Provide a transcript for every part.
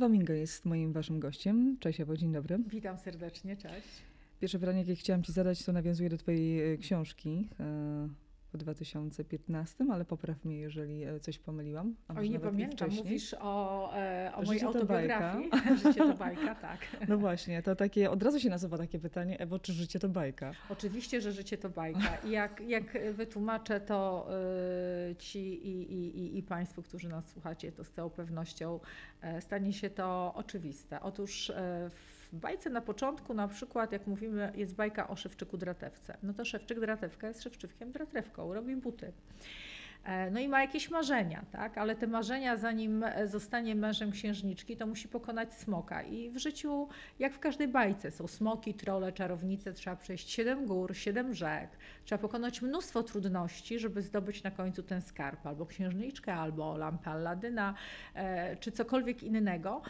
Ewa Minga jest moim waszym gościem. Cześć Ewo, dzień dobry. Witam serdecznie, cześć. Pierwsze pytanie, jakie chciałam ci zadać, to nawiązuje do twojej e, książki e, w 2015, ale popraw mnie, jeżeli e, coś pomyliłam. A Oj, nie pamiętam, mówisz o, e, o mojej Życie to autobiografii. Życie to bajka, tak. No właśnie, to takie, od razu się nasuwa takie pytanie, Ewo, czy życie to bajka? Oczywiście, że życie to bajka. I jak, jak wytłumaczę to y, ci i, i, i, i Państwu, którzy nas słuchacie, to z całą pewnością e, stanie się to oczywiste. Otóż e, w bajce na początku na przykład, jak mówimy, jest bajka o Szewczyku Dratewce. No to Szewczyk Dratewka jest Szewczykiem Dratewką, robi buty. E, no i ma jakieś marzenia, tak? ale te marzenia, zanim e, zostanie mężem księżniczki, to musi pokonać smoka. I w życiu, jak w każdej bajce, są smoki, trole, czarownice, trzeba przejść siedem gór, siedem rzek, trzeba pokonać mnóstwo trudności, żeby zdobyć na końcu ten skarb, albo księżniczkę, albo lampę Alladyna, e, czy cokolwiek innego.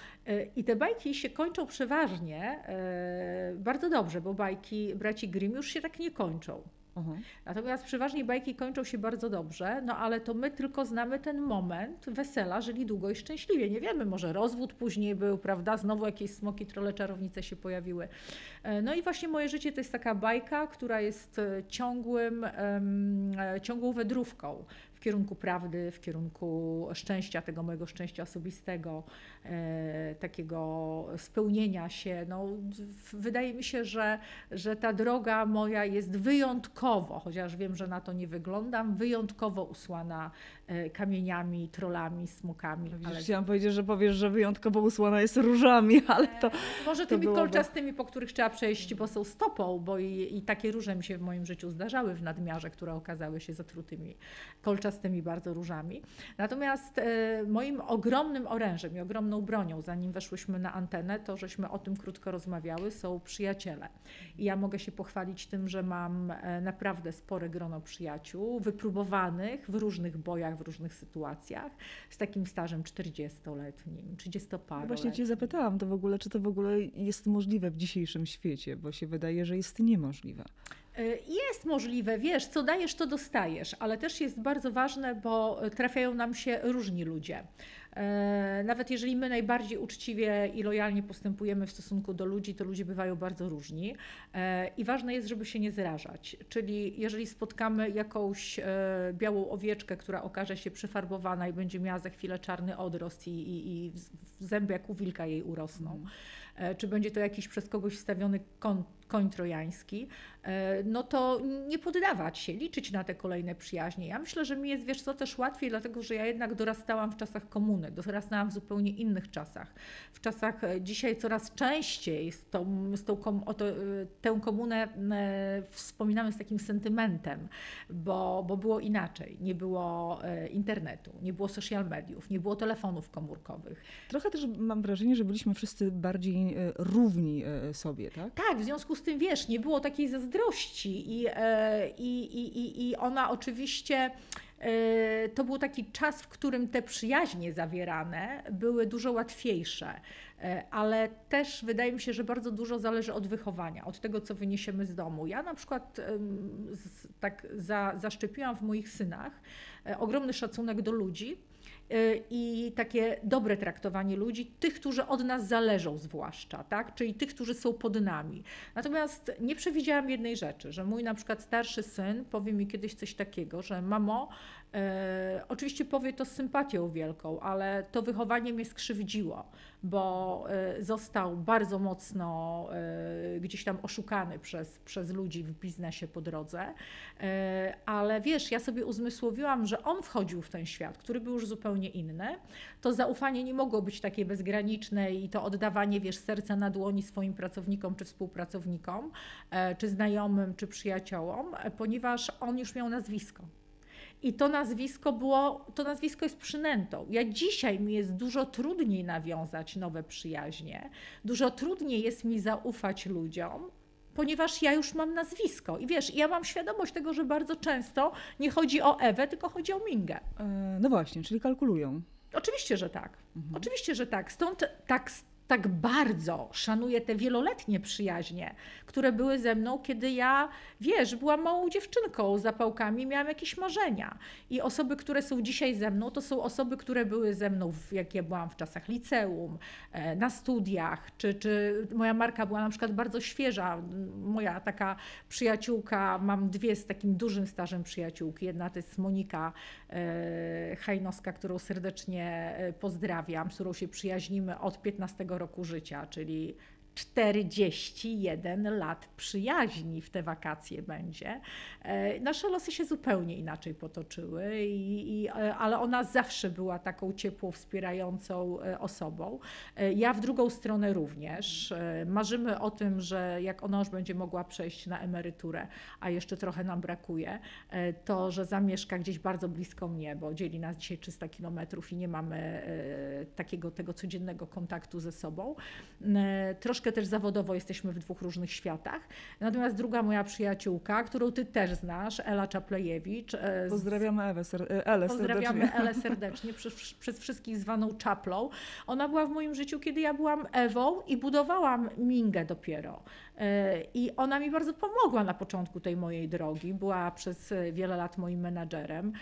I te bajki się kończą przeważnie bardzo dobrze, bo bajki braci Grimm już się tak nie kończą. Mhm. Natomiast przeważnie bajki kończą się bardzo dobrze, no ale to my tylko znamy ten moment wesela, żyli długo i szczęśliwie. Nie wiemy, może rozwód później był, prawda? Znowu jakieś smoki, trole, czarownice się pojawiły. E, no i właśnie moje życie to jest taka bajka, która jest e, ciągłym, e, ciągłą wędrówką w kierunku prawdy, w kierunku szczęścia, tego mojego szczęścia osobistego, takiego spełnienia się. No, wydaje mi się, że, że ta droga moja jest wyjątkowo, chociaż wiem, że na to nie wyglądam, wyjątkowo usłana e, kamieniami, trolami, smokami. No, ale... Chciałam powiedzieć, że powiesz, że wyjątkowo usłana jest różami, ale to. E, może tymi byłoby... kolczastymi, po których trzeba przejść, bo są stopą, bo i, i takie róże mi się w moim życiu zdarzały w nadmiarze, które okazały się zatrutymi kolczastymi tymi bardzo różami. Natomiast e, moim ogromnym orężem i ogromną bronią, zanim weszłyśmy na antenę, to żeśmy o tym krótko rozmawiały, są przyjaciele. I ja mogę się pochwalić tym, że mam e, naprawdę spore grono przyjaciół, wypróbowanych w różnych bojach, w różnych sytuacjach, z takim stażem 40-letnim, 30-paroletnim. Właśnie Cię zapytałam to w ogóle, czy to w ogóle jest możliwe w dzisiejszym świecie, bo się wydaje, że jest niemożliwe. Y, jest możliwe, wiesz, co dajesz, to dostajesz, ale też jest bardzo ważne, bo trafiają nam się różni ludzie. Y, nawet jeżeli my najbardziej uczciwie i lojalnie postępujemy w stosunku do ludzi, to ludzie bywają bardzo różni. Y, I ważne jest, żeby się nie zrażać. Czyli jeżeli spotkamy jakąś białą owieczkę, która okaże się przefarbowana i będzie miała za chwilę czarny odrost i, i, i zęby jak u wilka jej urosną, czy będzie to jakiś przez kogoś wstawiony kąt koń trojański, e, no to nie poddawać się, liczyć na te kolejne przyjaźnie. Ja myślę, że mi jest, wiesz co, też łatwiej, dlatego że ja jednak dorastałam w czasach komuny, dorastałam w zupełnie innych czasach. W czasach e, dzisiaj coraz częściej z tą, z tą o to, e, tę komunę wspominamy z takim sentymentem, bo, bo było inaczej. Nie było internetu, nie było social mediów, nie było telefonów komórkowych. Trochę też mam wrażenie, że byliśmy wszyscy bardziej równi sobie, tak? Tak, w związku z z tym, wiesz, nie było takiej zazdrości e, i, i, i, i ona oczywiście e, to był taki czas, w którym te przyjaźnie zawierane były dużo łatwiejsze, e, ale też wydaje mi się, że bardzo dużo zależy od wychowania, od tego, co wyniesiemy z domu. Ja na przykład tak za, zaszczepiłam w moich synach ogromny szacunek do ludzi, i takie dobre traktowanie ludzi, tych, którzy od nas zależą zwłaszcza, tak? czyli tych, którzy są pod nami. Natomiast nie przewidziałam jednej rzeczy, że mój na przykład starszy syn powie mi kiedyś coś takiego, że mamo, e, oczywiście powie to z sympatią wielką, ale to wychowanie mnie skrzywdziło, bo e, został bardzo mocno e, gdzieś tam oszukany przez, przez ludzi w biznesie po drodze, e, ale wiesz, ja sobie uzmysłowiłam, że on wchodził w ten świat, który był już zupełnie inny. To zaufanie nie mogło być takie bezgraniczne i to oddawanie, wiesz, serca na dłoni swoim pracownikom czy współpracownikom, czy znajomym, czy przyjaciołom, ponieważ on już miał nazwisko. I to nazwisko było, to nazwisko jest przynętą. Ja dzisiaj mi jest dużo trudniej nawiązać nowe przyjaźnie, dużo trudniej jest mi zaufać ludziom, ponieważ ja już mam nazwisko. I wiesz, ja mam świadomość tego, że bardzo często nie chodzi o Ewę, tylko chodzi o Mingę. E, no właśnie, czyli kalkulują. Oczywiście, że tak. Mhm. Oczywiście, że tak. Stąd tak tak bardzo szanuję te wieloletnie przyjaźnie, które były ze mną, kiedy ja, wiesz, byłam małą dziewczynką z zapałkami, miałam jakieś marzenia. I osoby, które są dzisiaj ze mną, to są osoby, które były ze mną, jak ja byłam w czasach liceum, e, na studiach, czy, czy moja marka była na przykład bardzo świeża. Moja taka przyjaciółka, mam dwie z takim dużym stażem przyjaciółki. Jedna to jest Monika e, Hajnowska, którą serdecznie e, pozdrawiam, z którą się przyjaźnimy od 15 roku życia, czyli 41 lat przyjaźni w te wakacje będzie. E, nasze losy się zupełnie inaczej potoczyły, i, i, e, ale ona zawsze była taką ciepłą, wspierającą e, osobą. Ja w drugą stronę również. Marzymy o tym, że jak ona już będzie mogła przejść na emeryturę, a jeszcze trochę nam brakuje, to że zamieszka gdzieś bardzo blisko mnie, bo dzieli nas dzisiaj 300 kilometrów i nie mamy takiego tego codziennego kontaktu ze sobą. Troszkę troszkę też zawodowo jesteśmy w dwóch różnych światach. Natomiast druga moja przyjaciółka, którą ty też znasz, Ela Czaplejewicz. E, pozdrawiamy Ewę, ser- Elę Pozdrawiamy serdecznie. Elę serdecznie, przez, przez wszystkich zwaną Czaplą. Ona była w moim życiu, kiedy ja byłam Ewą i budowałam Mingę dopiero. E, I ona mi bardzo pomogła na początku tej mojej drogi. Była przez wiele lat moim menadżerem.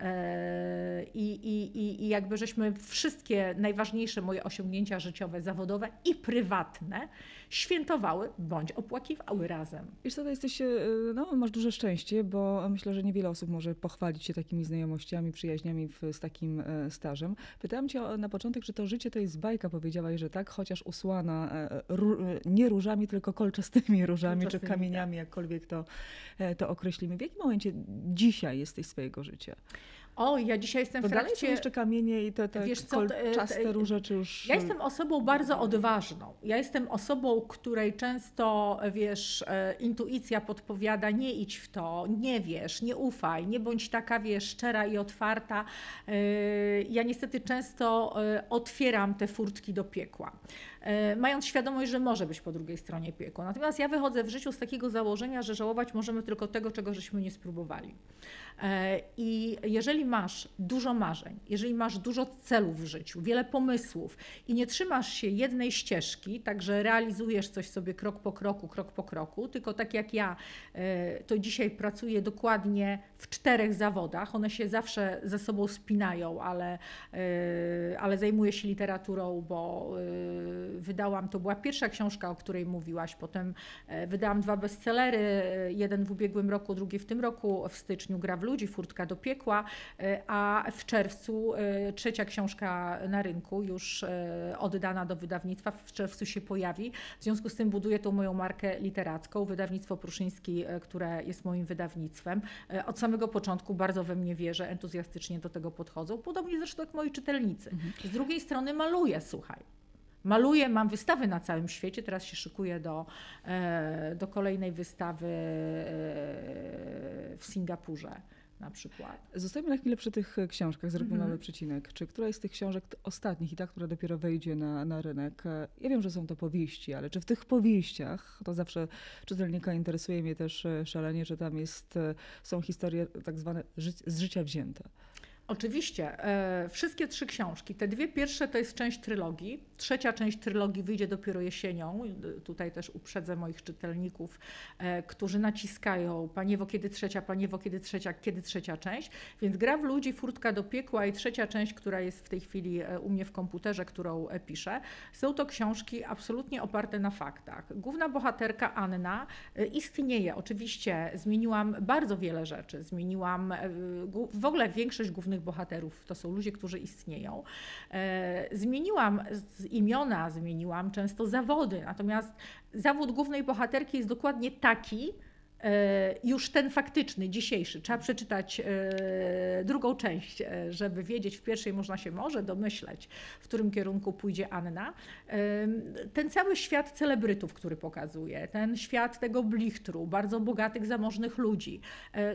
E, I, i, i jakby żeśmy wszystkie najważniejsze moje osiągnięcia życiowe, zawodowe i prywatne świętowały bądź opłakiwały razem. Wiesz co, to jesteś, e, no, masz duże szczęście, bo myślę, że niewiele osób może pochwalić się takimi znajomościami, przyjaźniami w, z takim stażem. Pytałam cię na początek, czy to życie to jest bajka, powiedziałaś, że tak, chociaż usłana nie różami, tylko kolczastami z tymi różami czy kamieniami, tak. jakkolwiek to, e, to określimy. W jakim momencie dzisiaj jesteś swojego życia? O, ja dzisiaj jestem Bo w trakcie... dalej jeszcze kamienie i te, te wiesz co, kolczaste róże, czy już... Ja jestem osobą bardzo odważną. Ja jestem osobą, której często, wiesz, e, intuicja podpowiada, nie idź w to, nie wiesz, nie ufaj, nie bądź taka, wiesz, szczera i otwarta. E, ja niestety często otwieram te furtki do piekła. E, mając świadomość, że może być po drugiej stronie piekło. Natomiast ja wychodzę w życiu z takiego założenia, że żałować możemy tylko tego, czego żeśmy nie spróbowali. E, I jeżeli masz dużo marzeń, jeżeli masz dużo celów w życiu, wiele pomysłów i nie trzymasz się jednej ścieżki, także realizujesz coś sobie krok po kroku, krok po kroku, tylko tak jak ja, e, to dzisiaj pracuję dokładnie w czterech zawodach. One się zawsze ze sobą spinają, ale, ale zajmuję się literaturą, bo wydałam, to była pierwsza książka, o której mówiłaś, potem e, wydałam dwa bestsellery, e, jeden w ubiegłym roku, drugi w tym roku, w styczniu Gra w ludzi, Furtka do piekła, e, a w czerwcu trzecia książka na rynku, już oddana do wydawnictwa, w czerwcu się pojawi. W związku z tym buduję tą moją markę literacką, wydawnictwo Pruszyński, które jest moim wydawnictwem. Od samego początku bardzo we mnie wierzę, entuzjastycznie do tego podchodzą, podobnie zresztą jak moi czytelnicy. Mhm. Z drugiej strony maluję, słuchaj. Maluję, mam wystawy na całym świecie, teraz się szykuję do, e, do kolejnej wystawy e, w Singapurze na przykład. Zostajmy na chwilę przy tych książkach, zrobimy mm -hmm. mały przecinek. Czy któraś z tych książek ostatnich i ta, która dopiero wejdzie na, na rynek, e, ja wiem, że są to powieści, ale czy w tych powieściach, to zawsze czytelnika interesuje mnie też szalenie, że tam jest, są historie tak zwane ży z życia wzięte. Oczywiście. E, wszystkie trzy książki. Te dwie pierwsze to jest część trylogii. Trzecia część trylogii wyjdzie dopiero jesienią. Tutaj też uprzedzę moich czytelników, e, którzy naciskają Paniewo, kiedy trzecia, Paniewo, kiedy trzecia, kiedy trzecia część. Więc gra w ludzi, furtka do piekła i trzecia część, która jest w tej chwili e, u mnie w komputerze, którą e, piszę. Są to książki absolutnie oparte na faktach. Główna bohaterka Anna e, istnieje. Oczywiście zmieniłam bardzo wiele rzeczy. Zmieniłam e, w ogóle większość głównych głównych bohaterów. To są ludzie, którzy istnieją. E, zmieniłam imiona, zmieniłam często zawody, natomiast zawód głównej bohaterki jest dokładnie taki, już ten faktyczny, dzisiejszy. Trzeba przeczytać e, drugą część, e, żeby wiedzieć, w pierwszej można się może domyśleć, w którym kierunku pójdzie Anna. Ten cały świat celebrytów, który pokazuje, ten świat tego blichtru, bardzo bogatych, zamożnych ludzi.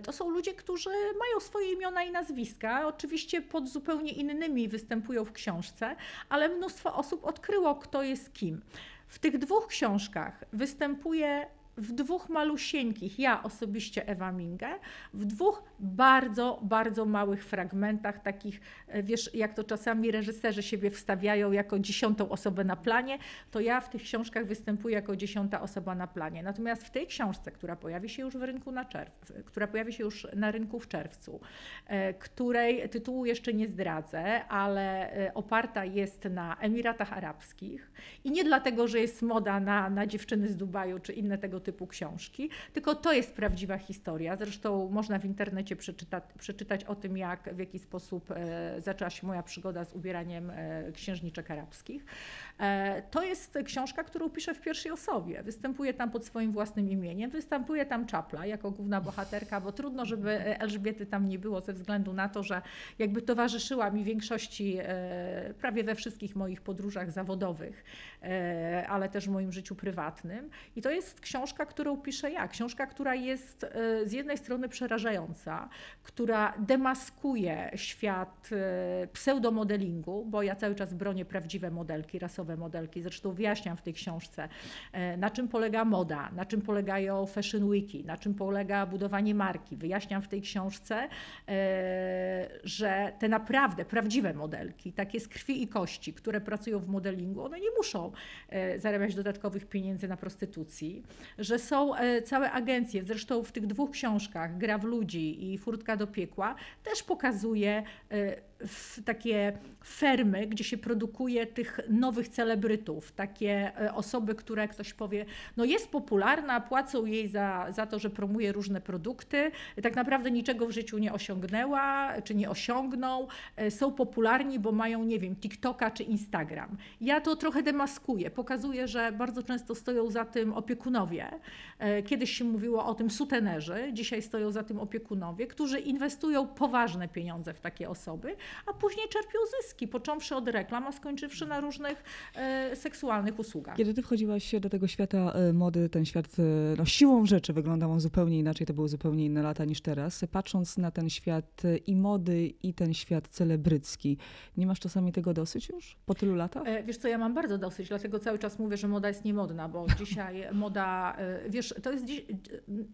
To są ludzie, którzy mają swoje imiona i nazwiska, oczywiście pod zupełnie innymi występują w książce, ale mnóstwo osób odkryło, kto jest kim. W tych dwóch książkach występuje w dwóch malusieńkich, ja osobiście Ewa Mingę, w dwóch bardzo, bardzo małych fragmentach, takich, e, wiesz, jak to czasami reżyserzy siebie wstawiają jako dziesiątą osobę na planie, to ja w tych książkach występuję jako dziesiąta osoba na planie. Natomiast w tej książce, która pojawi się już w rynku na czerw, która pojawi się już na rynku w czerwcu, e, której tytułu jeszcze nie zdradzę, ale e, oparta jest na Emiratach Arabskich i nie dlatego, że jest moda na, na dziewczyny z Dubaju czy inne tego typu książki, tylko to jest prawdziwa historia. Zresztą można w internecie przeczyta, przeczytać o tym, jak w jaki sposób e, zaczęła się moja przygoda z ubieraniem e, księżniczek arabskich. E, to jest książka, którą piszę w pierwszej osobie. Występuję tam pod swoim własnym imieniem, występuje tam Czapla jako główna bohaterka, bo trudno, żeby Elżbiety tam nie było ze względu na to, że jakby towarzyszyła mi większości, e, prawie we wszystkich moich podróżach zawodowych, ale też w moim życiu prywatnym. I to jest książka, którą piszę ja. Książka, która jest z jednej strony przerażająca, która demaskuje świat pseudomodelingu, bo ja cały czas bronię prawdziwe modelki rasowe modelki. Zresztą wyjaśniam w tej książce, e, na czym polega moda, na czym polegają fashion weeki, na czym polega budowanie marki. Wyjaśniam w tej książce, e, że te naprawdę prawdziwe modelki, takie z krwi i kości, które pracują w modelingu, one nie muszą e, zarabiać dodatkowych pieniędzy na prostytucji, że są całe agencje, zresztą w tych dwóch książkach, Gra w ludzi i Furtka do piekła, też pokazuje takie fermy, gdzie się produkuje tych nowych celebrytów, takie e, osoby, które ktoś powie, no jest popularna, płacą jej za, za to, że promuje różne produkty, tak naprawdę niczego w życiu nie osiągnęła, czy nie osiągną, e, są popularni, bo mają, nie wiem, TikToka czy Instagram. Ja to trochę demaskuję, pokazuję, że bardzo często stoją za tym opiekunowie. E, kiedyś się mówiło o tym sutenerzy, dzisiaj stoją za tym opiekunowie, którzy inwestują poważne pieniądze w takie osoby, a później czerpią zyski, począwszy od reklam, a skończywszy na różnych e, seksualnych usługach. Kiedy ty wchodziłaś do tego świata e, mody, ten świat e, no, siłą rzeczy wyglądał on zupełnie inaczej, to były zupełnie inne lata niż teraz. Patrząc na ten świat i mody, i ten świat celebrycki, nie masz czasami tego dosyć już po tylu latach? Wiesz co, ja mam bardzo dosyć, dlatego cały czas mówię, że moda jest niemodna, bo dzisiaj moda, wiesz, to jest dziś,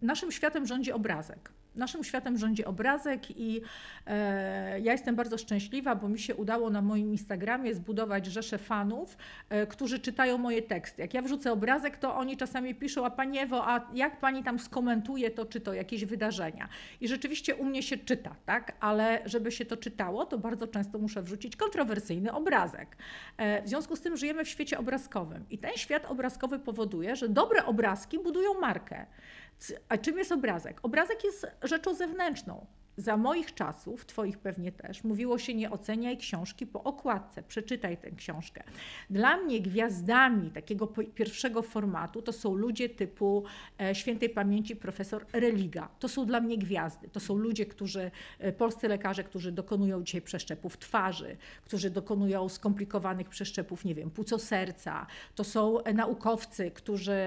naszym światem rządzi obrazek. Naszym światem rządzi obrazek i e, ja jestem bardzo szczęśliwa, bo mi się udało na moim Instagramie zbudować rzeszę fanów, e, którzy czytają moje teksty. Jak ja wrzucę obrazek, to oni czasami piszą, a Pani Ewo, a jak Pani tam skomentuje to, czy to jakieś wydarzenia. I rzeczywiście u mnie się czyta, tak? Ale żeby się to czytało, to bardzo często muszę wrzucić kontrowersyjny obrazek. E, w związku z tym żyjemy w świecie obrazkowym i ten świat obrazkowy powoduje, że dobre obrazki budują markę. A czym jest obrazek? Obrazek jest rzeczą zewnętrzną. Za moich czasów, Twoich pewnie też, mówiło się nie oceniaj książki po okładce, przeczytaj tę książkę. Dla mnie gwiazdami takiego pierwszego formatu to są ludzie typu e, świętej pamięci profesor Religa. To są dla mnie gwiazdy. To są ludzie, którzy, e, polscy lekarze, którzy dokonują dzisiaj przeszczepów twarzy, którzy dokonują skomplikowanych przeszczepów, nie wiem, płuco serca. To są e, naukowcy, którzy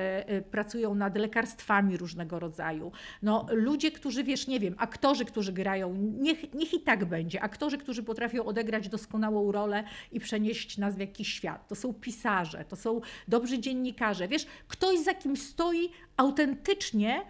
pracują nad lekarstwami różnego rodzaju. No, ludzie, którzy, wiesz, nie wiem, aktorzy, którzy grają, niech, niech i tak będzie. Aktorzy, którzy potrafią odegrać doskonałą rolę i przenieść nas w jakiś świat. To są pisarze, to są dobrzy dziennikarze. Wiesz, ktoś za kim stoi autentycznie,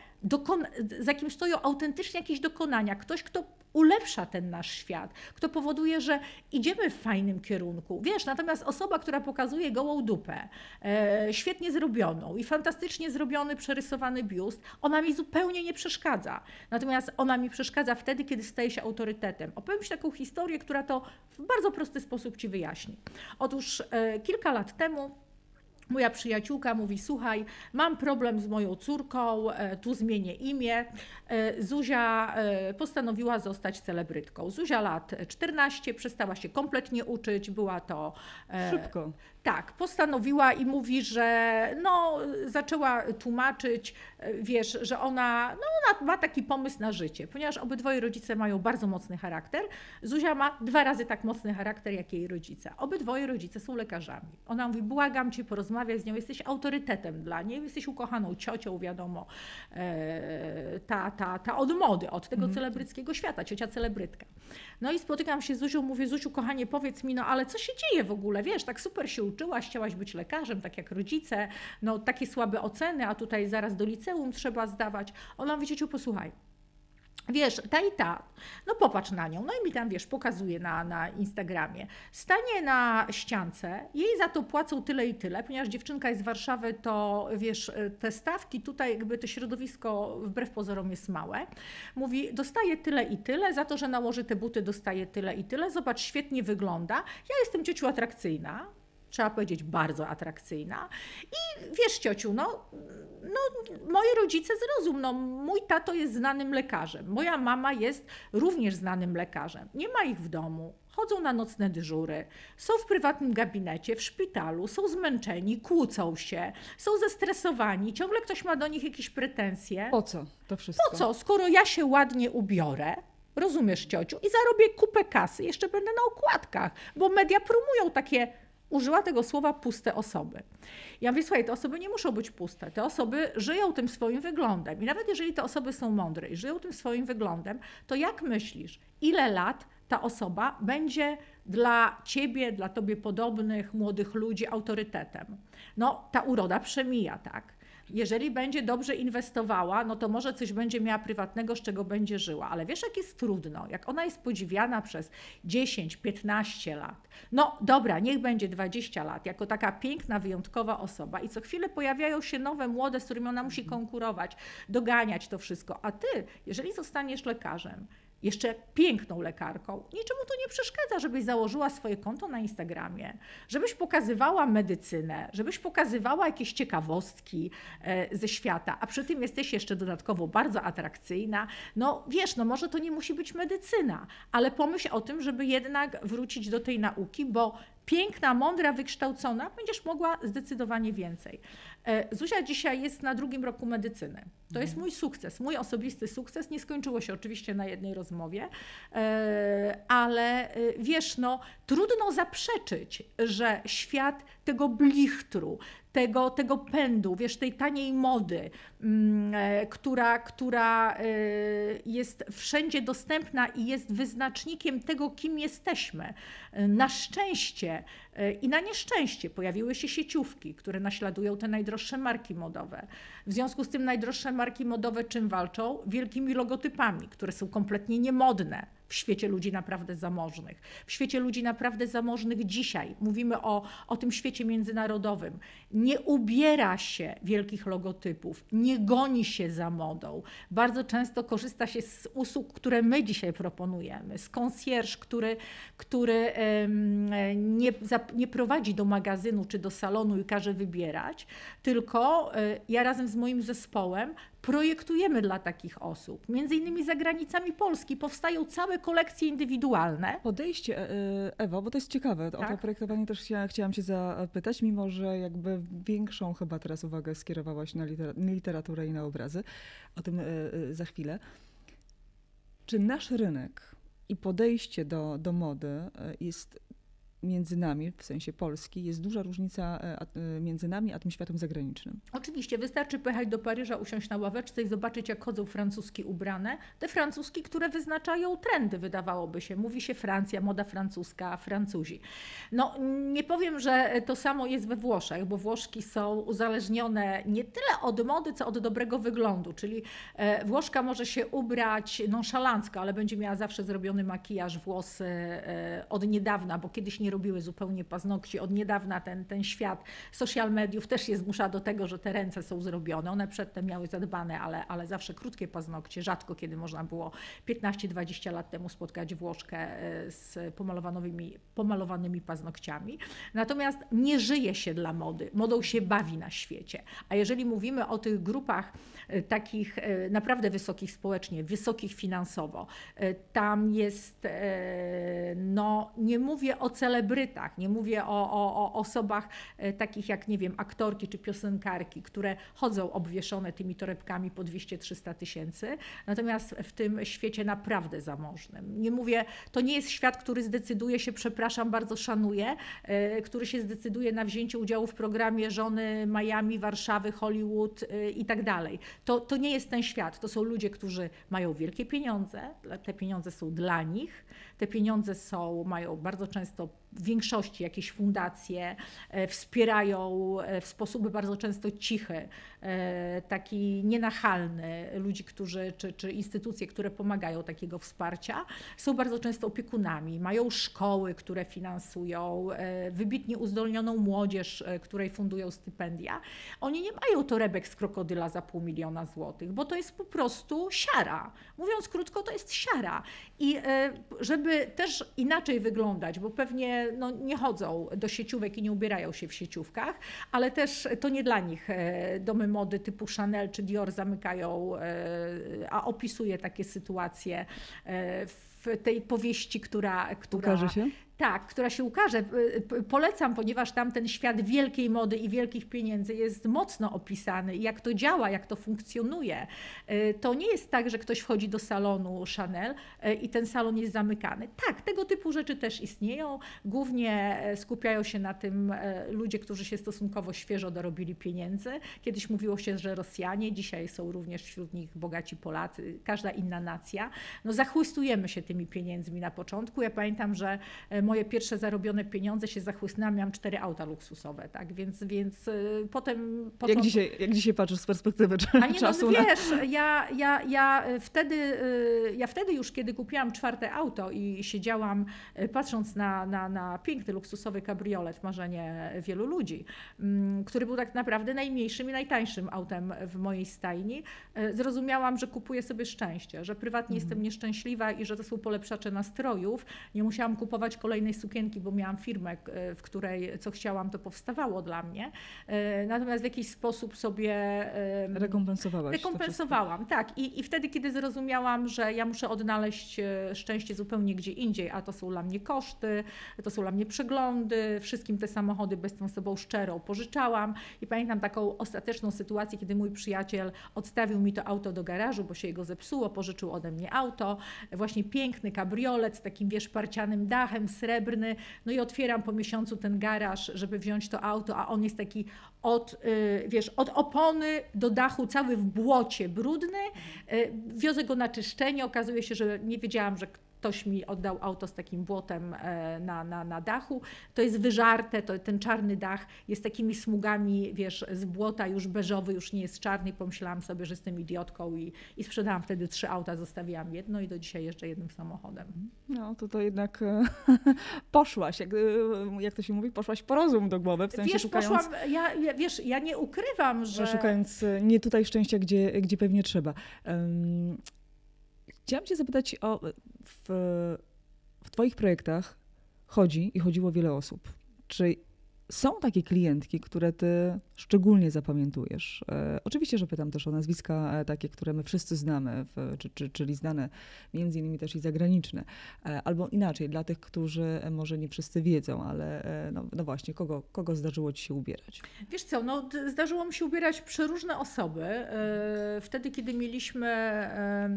za kim stoją autentycznie jakieś dokonania. Ktoś, kto ulepsza ten nasz świat, kto powoduje, że idziemy w fajnym kierunku. Wiesz, natomiast osoba, która pokazuje gołą dupę, e, świetnie zrobioną i fantastycznie zrobiony, przerysowany biust, ona mi zupełnie nie przeszkadza. Natomiast ona mi przeszkadza wtedy, kiedy staje się autorytetem. Opowiem Ci taką historię, która to w bardzo prosty sposób Ci wyjaśni. Otóż e, kilka lat temu Moja przyjaciółka mówi: Słuchaj, mam problem z moją córką, e, tu zmienię imię. E, Zuzia e, postanowiła zostać celebrytką. Zuzia lat 14, przestała się kompletnie uczyć, była to. Szybko. Tak, postanowiła i mówi, że no, zaczęła tłumaczyć, wiesz, że ona, no, ona ma taki pomysł na życie, ponieważ obydwoje rodzice mają bardzo mocny charakter. Zuzia ma dwa razy tak mocny charakter jak jej rodzice. Obydwoje rodzice są lekarzami. Ona mówi: Błagam cię, porozmawiaj z nią, jesteś autorytetem dla niej, jesteś ukochaną ciocią, wiadomo, e, ta, ta, ta od mody, od tego Mhm. celebryckiego świata, ciocia celebrytka. No i spotykam się z Zuzią, mówię, Zuziu, kochanie, powiedz mi, no ale co się dzieje w ogóle, wiesz, tak super się uczyłaś, chciałaś być lekarzem, tak jak rodzice, no takie słabe oceny, a tutaj zaraz do liceum trzeba zdawać. Ona mówi, ciociu, posłuchaj, Wiesz, ta i ta, no popatrz na nią. No i mi tam, wiesz, pokazuje na, na Instagramie. Stanie na ściance, jej za to płacą tyle i tyle, ponieważ dziewczynka jest z Warszawy, to wiesz, te stawki tutaj, jakby to środowisko wbrew pozorom jest małe. Mówi, dostaje tyle i tyle, za to, że nałoży te buty, dostaje tyle i tyle. Zobacz, świetnie wygląda. Ja jestem ciociu atrakcyjna, trzeba powiedzieć bardzo atrakcyjna. I wiesz, ciociu, no, no moi rodzice zrozum, no mój tato jest znanym lekarzem, moja mama jest również znanym lekarzem. Nie ma ich w domu. Chodzą na nocne dyżury, są w prywatnym gabinecie, w szpitalu, są zmęczeni, kłócą się, są zestresowani, ciągle ktoś ma do nich jakieś pretensje. Po co to wszystko? Po co, skoro ja się ładnie ubiorę, rozumiesz ciociu, i zarobię kupę kasy, jeszcze będę na okładkach, bo media promują takie użyła tego słowa puste osoby. Ja mówię, słuchaj, te osoby nie muszą być puste. Te osoby żyją tym swoim wyglądem. I nawet jeżeli te osoby są mądre i żyją tym swoim wyglądem, to jak myślisz, ile lat ta osoba będzie dla ciebie, dla tobie podobnych młodych ludzi autorytetem? No, ta uroda przemija, tak? Jeżeli będzie dobrze inwestowała, no to może coś będzie miała prywatnego, z czego będzie żyła. Ale wiesz, jak jest trudno, jak ona jest podziwiana przez 10, 15 lat. No dobra, niech będzie 20 lat, jako taka piękna, wyjątkowa osoba i co chwilę pojawiają się nowe, młode, z którymi ona musi konkurować, doganiać to wszystko. A ty, jeżeli zostaniesz lekarzem, jeszcze piękną lekarką, niczemu to nie przeszkadza, żebyś założyła swoje konto na Instagramie, żebyś pokazywała medycynę, żebyś pokazywała jakieś ciekawostki e, ze świata, a przy tym jesteś jeszcze dodatkowo bardzo atrakcyjna. No wiesz, no może to nie musi być medycyna, ale pomyśl o tym, żeby jednak wrócić do tej nauki, bo piękna, mądra, wykształcona, będziesz mogła zdecydowanie więcej. E, Zuzia dzisiaj jest na drugim roku medycyny. To jest mój sukces, mój osobisty sukces. Nie skończyło się oczywiście na jednej rozmowie, e, ale e, wiesz, no, trudno zaprzeczyć, że świat tego blichtru, tego, tego pędu, wiesz, tej taniej mody, mm, która, która jest wszędzie dostępna i jest wyznacznikiem tego, kim jesteśmy. Na szczęście i na nieszczęście pojawiły się sieciówki, które naśladują te najdroższe marki modowe. W związku z tym najdroższe marki modowe czym walczą? Wielkimi logotypami, które są kompletnie niemodne w świecie ludzi naprawdę zamożnych. W świecie ludzi naprawdę zamożnych dzisiaj, mówimy o, o tym świecie międzynarodowym, nie ubiera się wielkich logotypów, nie goni się za modą. Bardzo często korzysta się z usług, które my dzisiaj proponujemy, z concierge, który, który nie, nie prowadzi do magazynu czy do salonu i każe wybierać, tylko e, ja razem z moim zespołem projektujemy dla takich osób. Między innymi za granicami Polski powstają całe kolekcje indywidualne. Podejście, e, Ewa, bo to jest ciekawe, tak? o to tak. projektowanie też chciałam, chciałam Cię zapytać, mimo że jakby większą chyba teraz uwagę skierowałaś na literaturę i na obrazy, o tym e, za chwilę. Czy nasz rynek i podejście do, do mody jest między nami, w sensie Polski, jest duża różnica e, e, między nami a tym światem zagranicznym. Oczywiście, wystarczy pojechać do Paryża, usiąść na ławeczce i zobaczyć, jak chodzą francuski ubrane. Te francuski, które wyznaczają trendy, wydawałoby się. Mówi się Francja, moda francuska, Francuzi. No, nie powiem, że to samo jest we Włoszech, bo Włoszki są uzależnione nie tyle od mody, co od dobrego wyglądu, czyli e, Włoszka może się ubrać nonszalancko, ale będzie miała zawsze zrobiony makijaż, włosy od niedawna, bo kiedyś nie robiły zupełnie paznokci. Od niedawna ten, ten świat social mediów też je zmusza do tego, że te ręce są zrobione. One przedtem miały zadbane, ale, ale zawsze krótkie paznokcie. Rzadko kiedy można było 15-20 lat temu spotkać Włoszkę e, z pomalowanymi, pomalowanymi paznokciami. Natomiast nie żyje się dla mody. Modą się bawi na świecie. A jeżeli mówimy o tych grupach e, takich e, naprawdę wysokich społecznie, wysokich finansowo, tam jest no, nie mówię o celebrytach, nie mówię o, o, o osobach e, takich jak, nie wiem, aktorki czy piosenkarki, które chodzą obwieszone tymi torebkami po 200-300 tysięcy, natomiast w tym świecie naprawdę zamożnym. Nie mówię, to nie jest świat, który zdecyduje się, przepraszam, bardzo szanuję, e, który się zdecyduje na wzięcie udziału w programie żony Miami, Warszawy, Hollywood e, i tak dalej. To, to nie jest ten świat. To są ludzie, którzy mają wielkie pieniądze, te pieniądze są dla nich, te pieniądze są, mają bardzo często w większości jakieś fundacje, e, wspierają e, w sposób bardzo często cichy, taki nienachalny ludzi, którzy, czy, czy instytucje, które pomagają takiego wsparcia, są bardzo często opiekunami, mają szkoły, które finansują, wybitnie uzdolnioną młodzież, której fundują stypendia. Oni nie mają torebek z krokodyla za pół miliona złotych, bo to jest po prostu siara. Mówiąc krótko, to jest siara. I żeby też inaczej wyglądać, bo pewnie no, nie chodzą do sieciówek i nie ubierają się w sieciówkach, ale też to nie dla nich e, domy mody typu Chanel czy Dior zamykają, e, a opisuje takie sytuacje e, w tej powieści, która, która? Tak, która się ukaże. Polecam, ponieważ tam ten świat wielkiej mody i wielkich pieniędzy jest mocno opisany. Jak to działa, jak to funkcjonuje. Y, to nie jest tak, że ktoś wchodzi do salonu Chanel y, i ten salon jest zamykany. Tak, tego typu rzeczy też istnieją. Głównie e, skupiają się na tym e, ludzie, którzy się stosunkowo świeżo dorobili pieniędzy. Kiedyś mówiło się, że Rosjanie, dzisiaj są również wśród nich bogaci Polacy, każda inna nacja. No zachłystujemy się tymi pieniędzmi na początku. Ja pamiętam, że e, moje pierwsze zarobione pieniądze się zachłysnęłam, miałam cztery auta luksusowe, tak, więc, więc y, potem... Jak, dzisiaj, jak dzisiaj patrzysz z perspektywy A nie, czasu? No, wiesz, ja, ja, ja, wtedy, y, ja wtedy już, kiedy kupiłam czwarte auto i siedziałam y, patrząc na, na, na piękny, luksusowy kabriolet, marzenie wielu ludzi, mm, który był tak naprawdę najmniejszym i najtańszym autem w mojej stajni, zrozumiałam, że kupuję sobie szczęście, że prywatnie mhm. jestem nieszczęśliwa i że to są polepszacze nastrojów. Nie musiałam kupować kolejnych kolejnej sukienki, bo miałam firmę, w której co chciałam, to powstawało dla mnie. E, natomiast w jakiś sposób sobie rekompensowałaś. Rekompensowałam, tak. I, I wtedy, kiedy zrozumiałam, że ja muszę odnaleźć e, szczęście zupełnie gdzie indziej, a to są dla mnie koszty, to są dla mnie przeglądy, wszystkim te samochody bez tą sobą szczerą pożyczałam. I pamiętam taką ostateczną sytuację, kiedy mój przyjaciel odstawił mi to auto do garażu, bo się jego zepsuło, pożyczył ode mnie auto, właśnie piękny kabriolet z takim wiesz, parcianym dachem, srebrny. No i otwieram po miesiącu ten garaż, żeby wziąć to auto, a on jest taki od, y, wiesz, od opony do dachu cały w błocie, brudny. Y, wiozę go na czyszczenie. Okazuje się, że nie wiedziałam, że ktoś mi oddał auto z takim błotem e, na, na, na dachu. To jest wyżarte, to, ten czarny dach jest takimi smugami, wiesz, z błota już beżowy, już nie jest czarny. Pomyślałam sobie, że jestem idiotką i, i sprzedałam wtedy trzy auta, zostawiłam jedno i do dzisiaj jeszcze jednym samochodem. No to to jednak e, poszłaś, jak, e, jak to się mówi, poszłaś po rozum do głowy, w sensie wiesz, szukając... Poszłam, ja, ja, wiesz, ja nie ukrywam, że... Szukając nie tutaj szczęścia, gdzie, gdzie pewnie trzeba. Um, Chciałam Cię zapytać o. W, w Twoich projektach chodzi i chodziło wiele osób. Czy są takie klientki, które ty szczególnie zapamiętujesz? E, oczywiście, że pytam też o nazwiska e, takie, które my wszyscy znamy, w, czy, czy, czyli znane między innymi też i zagraniczne. E, albo inaczej, dla tych, którzy może nie wszyscy wiedzą, ale e, no, no, właśnie, kogo, kogo zdarzyło ci się ubierać? Wiesz co, no, zdarzyło mi się ubierać przeróżne osoby. E, wtedy, kiedy mieliśmy, e,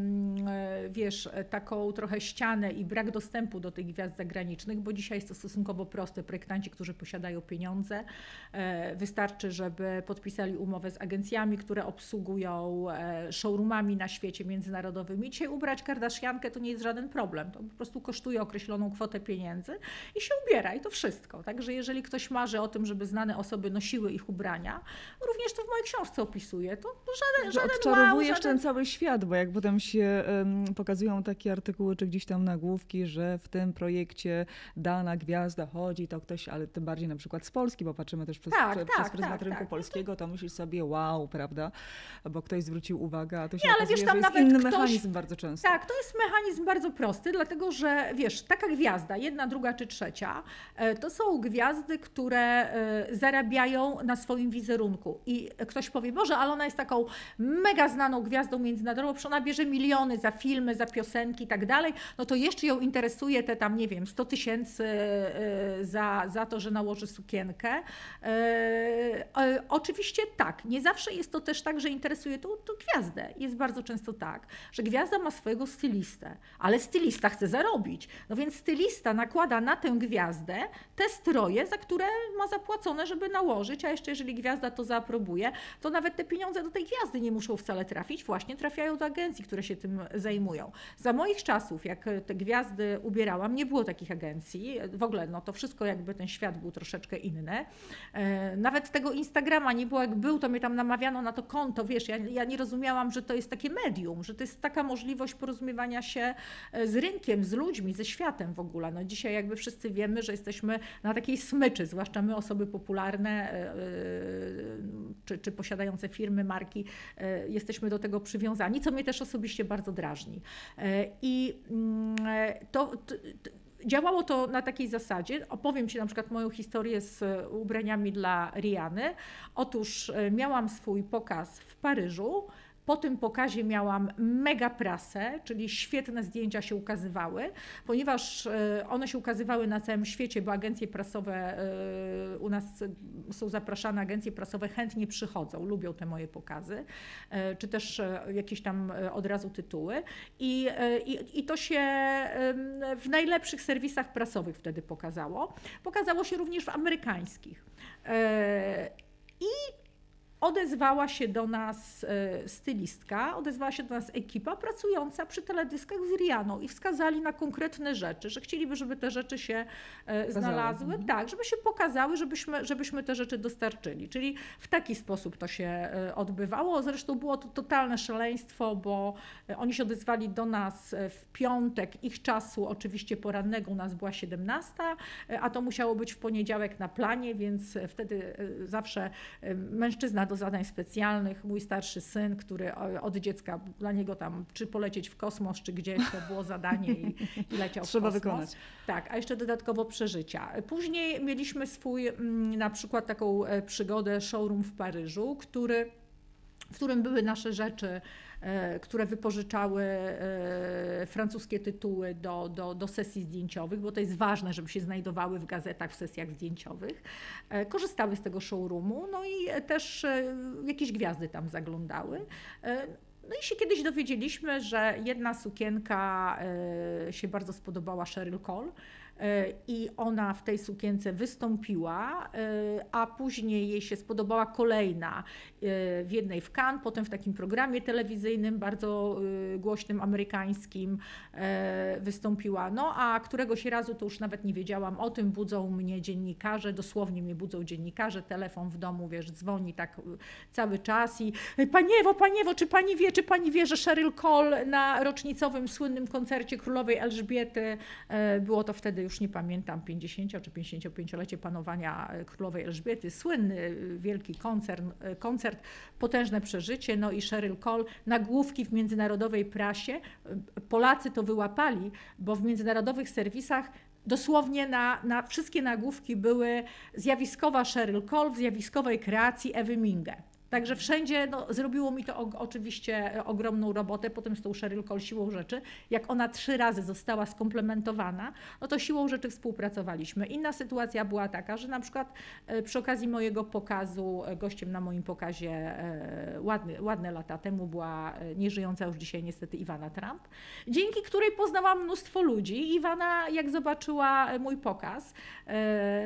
wiesz, taką trochę ścianę i brak dostępu do tych gwiazd zagranicznych, bo dzisiaj jest to stosunkowo proste. Projektanci, którzy posiadają pieniądze, pieniądze. E, wystarczy, żeby podpisali umowę z agencjami, które obsługują e, showroomami na świecie międzynarodowymi. Dzisiaj ubrać Kardashiankę to nie jest żaden problem. To po prostu kosztuje określoną kwotę pieniędzy i się ubiera i to wszystko. Także jeżeli ktoś marzy o tym, żeby znane osoby nosiły ich ubrania, również to w mojej książce opisuję, to żaden, żaden Odczarowujesz wow, żaden... ten cały świat, bo jak potem się um, pokazują takie artykuły, czy gdzieś tam nagłówki, że w tym projekcie dana gwiazda chodzi, to ktoś, ale tym bardziej na przykład z Polski, bo patrzymy też przez, Tak, prze, tak, przez pryzmat tak, rynku tak. polskiego, to myślisz sobie wow, prawda? Bo ktoś zwrócił uwagę, a tu się Nie, ale okazuje, wiesz, tam nawet inny ktoś- mechanizm bardzo często. Tak, to jest mechanizm bardzo prosty, dlatego że wiesz, taka gwiazda, jedna, druga czy trzecia, e, to są gwiazdy, które e, zarabiają na swoim wizerunku. I ktoś powie, Boże, ale ona jest taką mega znaną gwiazdą międzynarodową, przecież ona bierze miliony za filmy, za piosenki i tak dalej, no to jeszcze ją interesuje te tam, nie wiem, 100 tysięcy e, za, za to, że nałoży sukienkę. E, e, Oczywiście tak, nie zawsze jest to też tak, że interesuje tą gwiazdę. Jest bardzo często tak, że gwiazda ma swojego stylistę, ale stylista chce zarobić. No więc stylista nakłada na tę gwiazdę te stroje, za które ma zapłacone, żeby nałożyć, a jeszcze jeżeli gwiazda to zaaprobuje, to nawet te pieniądze do tej gwiazdy nie muszą wcale trafić, właśnie trafiają do agencji, które się tym zajmują. Za moich czasów, jak te gwiazdy ubierałam, nie było takich agencji. W ogóle no, to wszystko jakby ten świat był troszeczkę inny. E, Nawet tego Instagrama nie było, jak był, to mnie tam namawiano na to konto, wiesz, ja, ja nie rozumiałam, że to jest takie medium, że to jest taka możliwość porozumiewania się e, z rynkiem, z ludźmi, ze światem w ogóle. No dzisiaj jakby wszyscy wiemy, że jesteśmy na takiej smyczy, zwłaszcza my osoby popularne e, czy, czy posiadające firmy, marki, jesteśmy do tego przywiązani, co mnie też osobiście bardzo drażni. I mm, to, to, to Działało to na takiej zasadzie. Opowiem Ci na przykład moją historię z e, ubraniami dla Riany. Otóż e, miałam swój pokaz w Paryżu. Po tym pokazie miałam mega prasę, czyli świetne zdjęcia się ukazywały, ponieważ e, one się ukazywały na całym świecie, bo agencje prasowe e, u nas są zapraszane, agencje prasowe chętnie przychodzą, lubią te moje pokazy, e, czy też jakieś tam od razu tytuły. I, i, I to się w najlepszych serwisach prasowych wtedy pokazało. Pokazało się również w amerykańskich. I odezwała się do nas e, stylistka, odezwała się do nas ekipa pracująca przy teledyskach z Rianą i wskazali na konkretne rzeczy, że chcieliby, żeby te rzeczy się e, znalazły, Mhm. tak, żeby się pokazały, żebyśmy, żebyśmy te rzeczy dostarczyli. Czyli w taki sposób to się e, odbywało. Zresztą było to totalne szaleństwo, bo oni się odezwali do nas w piątek, ich czasu oczywiście porannego, u nas była 17, e, a to musiało być w poniedziałek na planie, więc wtedy zawsze e, do zadań specjalnych, mój starszy syn, który e, od dziecka dla niego tam, czy polecieć w kosmos, czy gdzieś, to było zadanie i, i leciał Trzeba w kosmos. wykonać. Tak, a jeszcze dodatkowo przeżycia. Później mieliśmy swój, mm, na przykład taką e, przygodę showroom w Paryżu, który, w którym były nasze rzeczy, które wypożyczały e, francuskie tytuły do, do, do sesji zdjęciowych, bo to jest ważne, żeby się znajdowały w gazetach, w sesjach zdjęciowych. E, Korzystały z tego showroomu, no i e, też e, jakieś gwiazdy tam zaglądały. E, No i się kiedyś dowiedzieliśmy, że jedna sukienka e, się bardzo spodobała Sheryl Cole e, i ona w tej sukience wystąpiła, e, a później jej się spodobała kolejna e, w jednej w Cannes, potem w takim programie telewizyjnym bardzo e, głośnym amerykańskim e, wystąpiła. No a któregoś razu, to już nawet nie wiedziałam o tym, budzą mnie dziennikarze, dosłownie mnie budzą dziennikarze, telefon w domu, wiesz, dzwoni tak e, cały czas i Paniewo, Paniewo, czy pani wie, czy pani wie, że Sheryl Cole na rocznicowym słynnym koncercie królowej Elżbiety, e, było to wtedy już nie pamiętam, 50 czy 55-lecie panowania e, królowej Elżbiety, słynny e, wielki koncert, e, koncert, potężne przeżycie, no i Sheryl Cole, nagłówki w międzynarodowej prasie, Polacy to wyłapali, bo w międzynarodowych serwisach Dosłownie na, na wszystkie nagłówki były zjawiskowa Sheryl Cole w zjawiskowej kreacji Ewy Minge. Także wszędzie no, zrobiło mi to o, oczywiście e, ogromną robotę. Potem z tą Sheryl siłą rzeczy, jak ona trzy razy została skomplementowana, no to siłą rzeczy współpracowaliśmy. Inna sytuacja była taka, że na przykład e, przy okazji mojego pokazu, e, gościem na moim pokazie ładny, ładne lata temu była nieżyjąca już dzisiaj niestety Iwana Trump, dzięki której poznałam mnóstwo ludzi. Iwana, jak zobaczyła mój pokaz,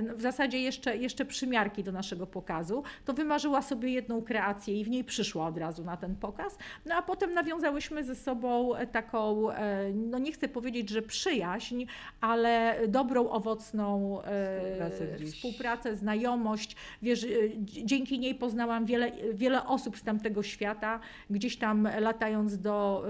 no, w zasadzie jeszcze, jeszcze przymiarki do naszego pokazu, to wymarzyła sobie jedną kreację i w niej przyszła od razu na ten pokaz. No a potem nawiązałyśmy ze sobą taką, no nie chcę powiedzieć, że przyjaźń, ale dobrą, owocną współpracę, współpracę znajomość. Wiesz, dzięki niej poznałam wiele, wiele osób z tamtego świata, gdzieś tam latając do,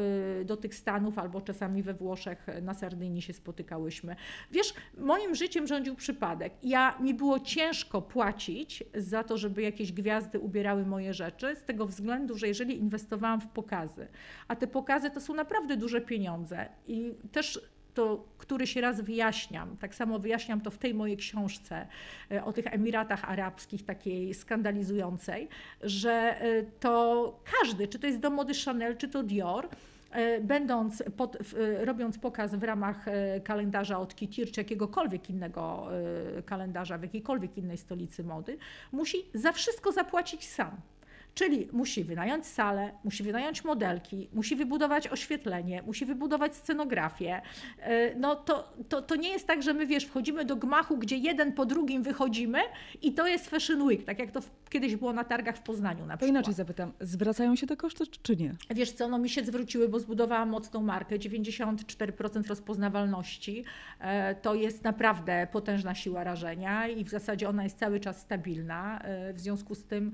do tych Stanów albo czasami we Włoszech na Sardynii się spotykałyśmy. Wiesz, moim życiem rządził przypadek. Ja, mi było ciężko płacić za to, żeby jakieś gwiazdy ubierały moje rzeczy, z tego względu, że jeżeli inwestowałam w pokazy, a te pokazy to są naprawdę duże pieniądze i też to któryś raz wyjaśniam, tak samo wyjaśniam to w tej mojej książce e, o tych Emiratach Arabskich, takiej skandalizującej, że e, to każdy, czy to jest do mody Chanel, czy to Dior, E, będąc, pod, robiąc pokaz w ramach kalendarza od Kitir czy jakiegokolwiek innego kalendarza w jakiejkolwiek innej stolicy mody, musi za wszystko zapłacić sam. Czyli musi wynająć salę, musi wynająć modelki, musi wybudować oświetlenie, musi wybudować scenografię. E, no to, to, to nie jest tak, że my wiesz, wchodzimy do gmachu, gdzie jeden po drugim wychodzimy i to jest Fashion Week, tak jak to kiedyś było na targach w Poznaniu na przykład. To inaczej zapytam, zwracają się te koszty czy nie? Wiesz co, no mi się zwróciły, bo zbudowałam mocną markę, 94% rozpoznawalności. E, to jest naprawdę potężna siła rażenia i w zasadzie ona jest cały czas stabilna. E, w związku z tym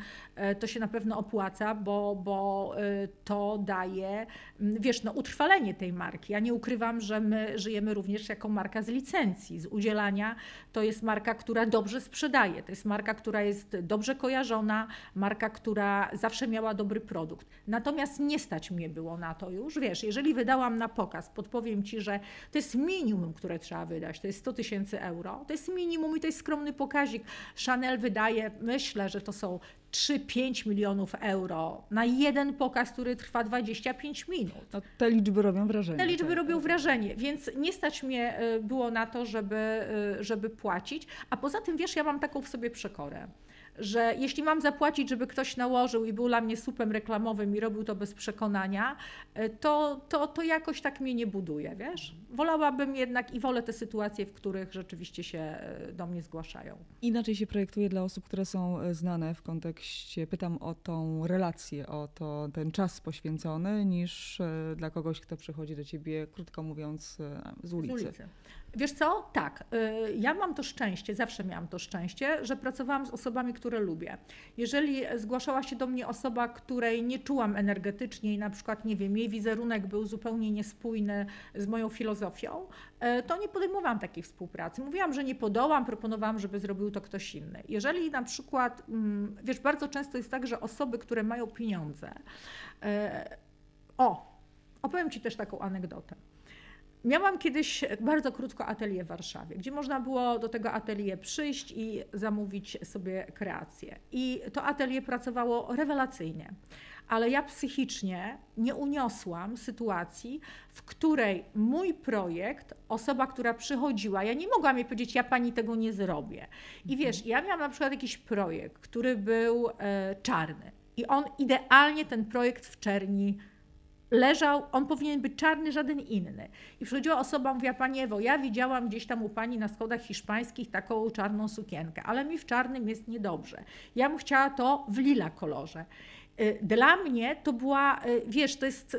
to się na pewno pewno opłaca, bo, bo y, to daje, mm, wiesz, no, utrwalenie tej marki. Ja nie ukrywam, że my żyjemy również jako marka z licencji, z udzielania. To jest marka, która dobrze sprzedaje, to jest marka, która jest dobrze kojarzona, marka, która zawsze miała dobry produkt. Natomiast nie stać mnie było na to już, wiesz, jeżeli wydałam na pokaz, podpowiem Ci, że to jest minimum, które trzeba wydać, to jest 100 tysięcy euro, to jest minimum i to jest skromny pokazik. Chanel wydaje, myślę, że to są 3-5 milionów euro na jeden pokaz, który trwa 25 minut. No, te liczby robią wrażenie. Te liczby tak. robią wrażenie, więc nie stać mnie e, było na to, żeby, e, żeby płacić. A poza tym, wiesz, ja mam taką w sobie przekorę że jeśli mam zapłacić, żeby ktoś nałożył i był dla mnie słupem reklamowym i robił to bez przekonania, e, to, to, to jakoś tak mnie nie buduje, wiesz? Wolałabym jednak i wolę te sytuacje, w których rzeczywiście się e, do mnie zgłaszają. Inaczej się projektuje dla osób, które są e, znane w kontekście, pytam o tą relację, o to, ten czas poświęcony, niż dla kogoś, kto przychodzi do ciebie, krótko mówiąc, z ulicy. Z ulicy. Wiesz co? Tak. Y, ja mam to szczęście, zawsze miałam to szczęście, że pracowałam z osobami, które lubię. Jeżeli zgłaszała się do mnie osoba, której nie czułam energetycznie i na przykład, nie wiem, jej wizerunek był zupełnie niespójny z moją filozofią, y, to nie podejmowałam takiej współpracy. Mówiłam, że nie podołam, proponowałam, żeby zrobił to ktoś inny. Jeżeli na przykład, mm, wiesz, bardzo często jest tak, że osoby, które mają pieniądze, y, o, opowiem Ci też taką anegdotę. Miałam kiedyś bardzo krótko atelier w Warszawie, gdzie można było do tego atelier przyjść i zamówić sobie kreację. I to atelier pracowało rewelacyjnie, ale ja psychicznie nie uniosłam sytuacji, w której mój projekt, osoba, która przychodziła, ja nie mogłam jej powiedzieć, ja pani tego nie zrobię. I mhm. wiesz, ja miałam na przykład jakiś projekt, który był e, czarny. I on idealnie ten projekt w czerni leżał, on powinien być czarny, żaden inny. I przychodziła osoba, mówiła, Pani Ewo, ja widziałam gdzieś tam u Pani na schodach hiszpańskich taką czarną sukienkę, ale mi w czarnym jest niedobrze. Ja bym chciała to w lila kolorze. Y, dla mnie to była, y, wiesz, to jest, y,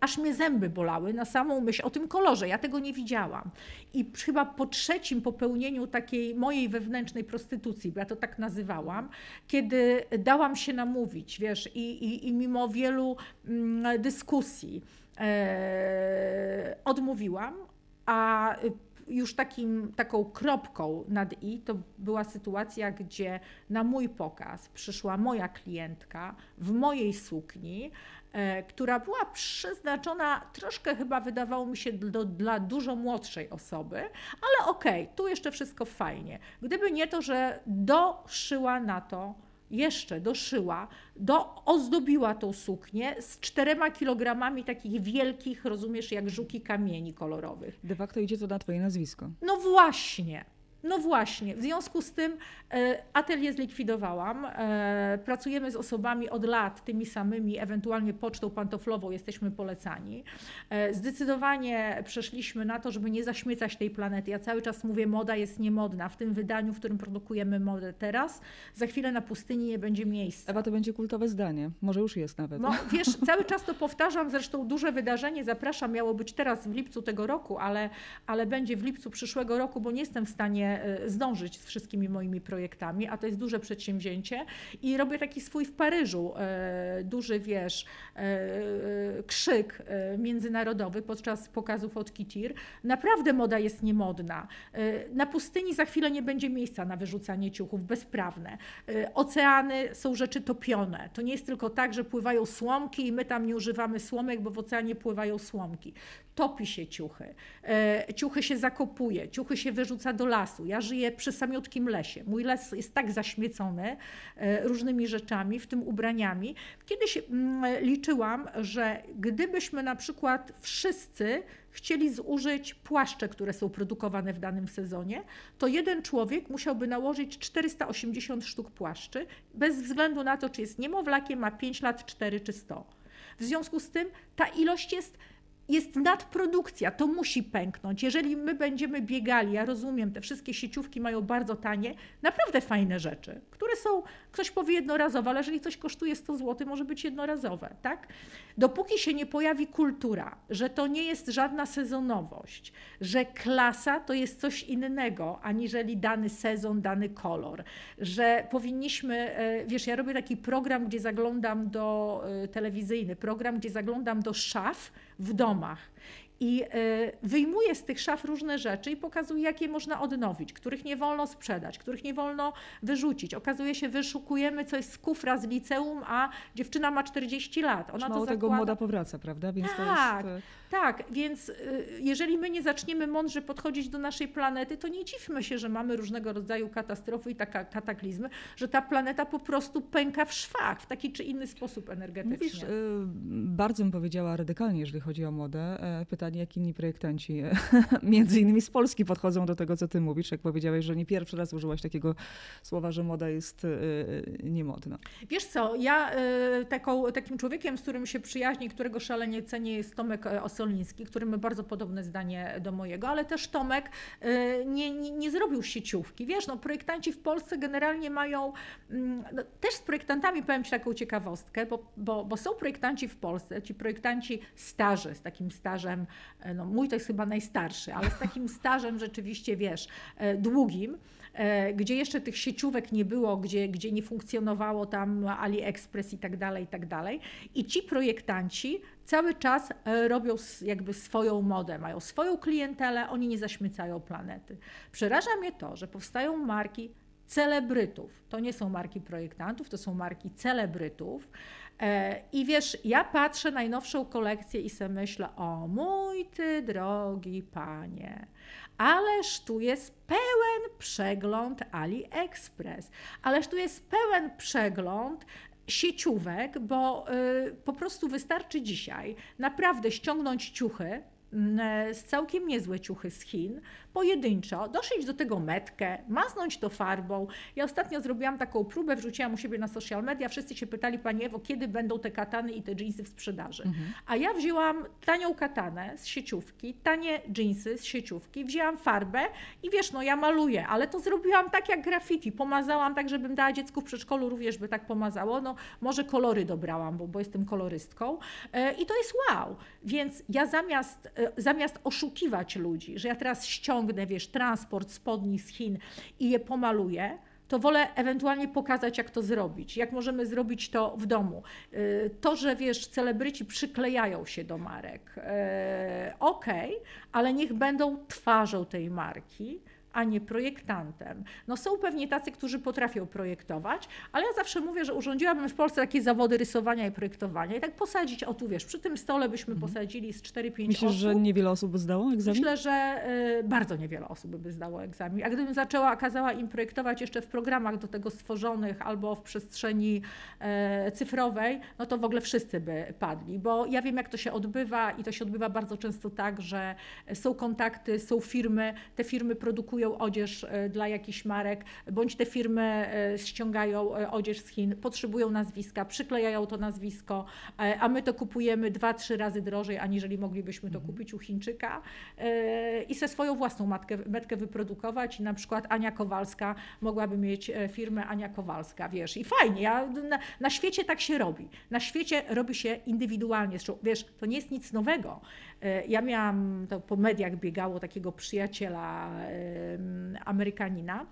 aż mnie zęby bolały na samą myśl o tym kolorze. Ja tego nie widziałam. I chyba po trzecim popełnieniu takiej mojej wewnętrznej prostytucji, bo ja to tak nazywałam, kiedy dałam się namówić, wiesz, i, i, i mimo wielu mm, dyskusji e, odmówiłam, a już takim, taką kropką nad i to była sytuacja, gdzie na mój pokaz przyszła moja klientka w mojej sukni, e, która była przeznaczona troszkę chyba wydawało mi się do, dla dużo młodszej osoby, ale okej, okay, tu jeszcze wszystko fajnie. Gdyby nie to, że doszyła na to jeszcze doszyła, do, ozdobiła tą suknię z czterema kilogramami takich wielkich, rozumiesz, jak żuki kamieni kolorowych. De facto idzie to na twoje nazwisko. No właśnie. No właśnie, w związku z tym e, atelier zlikwidowałam. E, pracujemy z osobami od lat, tymi samymi, ewentualnie pocztą pantoflową jesteśmy polecani. E, zdecydowanie przeszliśmy na to, żeby nie zaśmiecać tej planety. Ja cały czas mówię, moda jest niemodna. W tym wydaniu, w którym produkujemy modę teraz, za chwilę na pustyni nie będzie miejsca. Ewa, to będzie kultowe zdanie. Może już jest nawet. No wiesz, cały czas to powtarzam, zresztą duże wydarzenie, zapraszam, miało być teraz w lipcu tego roku, ale, ale będzie w lipcu przyszłego roku, bo nie jestem w stanie e, zdążyć z wszystkimi moimi projektami, a to jest duże przedsięwzięcie i robię taki swój w Paryżu, e, duży, wiesz, e, krzyk międzynarodowy podczas pokazów od Kitir. Naprawdę moda jest niemodna. Na pustyni za chwilę nie będzie miejsca na wyrzucanie ciuchów, bezprawne. Oceany są rzeczy topione. To nie jest tylko tak, że pływają słomki i my tam nie używamy słomek, bo w oceanie pływają słomki. Topi się ciuchy, ciuchy się zakopuje, ciuchy się wyrzuca do lasu. Ja żyję przy samiutkim lesie. Mój les jest tak zaśmiecony e, różnymi rzeczami, w tym ubraniami. Kiedyś mm, liczyłam, że gdybyśmy na przykład wszyscy chcieli zużyć płaszcze, które są produkowane w danym sezonie, to jeden człowiek musiałby nałożyć 480 sztuk płaszczy, bez względu na to, czy jest niemowlakiem, ma 5 lat, 4 czy 100. W związku z tym ta ilość jest jest nadprodukcja, to musi pęknąć. Jeżeli my będziemy biegali, ja rozumiem, te wszystkie sieciówki mają bardzo tanie, naprawdę fajne rzeczy, które są, ktoś powie jednorazowe, ale jeżeli coś kosztuje 100 zł, może być jednorazowe, tak? Dopóki się nie pojawi kultura, że to nie jest żadna sezonowość, że klasa to jest coś innego, aniżeli dany sezon, dany kolor, że powinniśmy, e, wiesz, ja robię taki program, gdzie zaglądam do, e, telewizyjny program, gdzie zaglądam do szaf, w domach. I e, wyjmuje z tych szaf różne rzeczy i pokazuje, jakie można odnowić, których nie wolno sprzedać, których nie wolno wyrzucić. Okazuje się, wyszukujemy coś z kufra z liceum, a dziewczyna ma 40 lat. Ona Mało to tego moda powraca, prawda? Więc tak, to jest... E, tak, więc y, jeżeli my nie zaczniemy mądrze podchodzić do naszej planety, to nie dziwmy się, że mamy różnego rodzaju katastrofy i taka kataklizmy, że ta planeta po prostu pęka w szwach w taki czy inny sposób energetyczny. Mówisz, y, bardzo bym powiedziała radykalnie, jeżeli chodzi o modę. E, pytanie, jak inni projektanci, e, między innymi z Polski, podchodzą do tego, co ty mówisz. Jak powiedziałeś, że nie pierwszy raz użyłaś takiego słowa, że moda jest y, niemodna. Wiesz co, ja taką, takim człowiekiem, z którym się przyjaźnię, którego szalenie cenię, jest Tomek Os Soliński, który ma bardzo podobne zdanie do mojego, ale też Tomek y, nie, nie, nie zrobił sieciówki. Wiesz, no, projektanci w Polsce generalnie mają, mm, no, też z projektantami powiem Ci taką ciekawostkę, bo, bo, bo są projektanci w Polsce, ci projektanci starzy, z takim stażem, e, no mój to jest chyba najstarszy, ale z takim stażem rzeczywiście, wiesz, e, długim, gdzie jeszcze tych sieciówek nie było, gdzie, gdzie nie funkcjonowało tam AliExpress i tak dalej, i tak dalej. I ci projektanci cały czas e, robią jakby swoją modę, mają swoją klientelę, oni nie zaśmiecają planety. Przeraża mnie to, że powstają marki celebrytów. To nie są marki projektantów, to są marki celebrytów. E, I wiesz, ja patrzę na najnowszą kolekcję i sobie myślę, o mój ty drogi panie, ależ tu jest pełen przegląd AliExpress, ależ tu jest pełen przegląd sieciówek, bo y, po prostu wystarczy dzisiaj naprawdę ściągnąć ciuchy, mm, z całkiem niezłe ciuchy z Chin, pojedynczo, doszyć do tego metkę, maznąć to farbą. Ja ostatnio zrobiłam taką próbę, wrzuciłam u siebie na social media, wszyscy się pytali, Pani Ewo, kiedy będą te katany i te dżinsy w sprzedaży. Mhm. A ja wzięłam tanią katanę z sieciówki, tanie dżinsy z sieciówki, wzięłam farbę i wiesz, no ja maluję, ale to zrobiłam tak jak graffiti, pomazałam tak, żebym dała dziecku w przedszkolu również by tak pomazało, no może kolory dobrałam, bo, bo jestem kolorystką e, i to jest wow. Więc ja zamiast, e, zamiast oszukiwać ludzi, że ja teraz ściągam ściągnę, wiesz, transport spodni z Chin i je pomaluję, to wolę ewentualnie pokazać, jak to zrobić, jak możemy zrobić to w domu. Y, to, że wiesz, celebryci przyklejają się do marek, y, ok, ale niech będą twarzą tej marki a nie projektantem. No są pewnie tacy, którzy potrafią projektować, ale ja zawsze mówię, że urządziłabym w Polsce takie zawody rysowania i projektowania i tak posadzić, o tu wiesz, przy tym stole byśmy mhm. posadzili z 4-5 osób. Myślisz, że niewiele osób by zdało egzamin? Myślę, że y, bardzo niewiele osób by zdało egzamin. A gdybym zaczęła, kazała im projektować jeszcze w programach do tego stworzonych albo w przestrzeni y, cyfrowej, no to w ogóle wszyscy by padli, bo ja wiem, jak to się odbywa i to się odbywa bardzo często tak, że są kontakty, są firmy, te firmy produkują produkują odzież e, dla jakichś marek, bądź te firmy e, ściągają e, odzież z Chin, potrzebują nazwiska, przyklejają to nazwisko, a my to kupujemy dwa, trzy razy drożej, aniżeli moglibyśmy to kupić u Chińczyka i se swoją własną matkę, metkę wyprodukować. I na przykład Ania Kowalska mogłaby mieć firmę Ania Kowalska, wiesz, i fajnie, ja, na, na świecie tak się robi. Na świecie robi się indywidualnie, wiesz, to nie jest nic nowego. Ja miałam, to po mediach biegało takiego przyjaciela Amerykanina,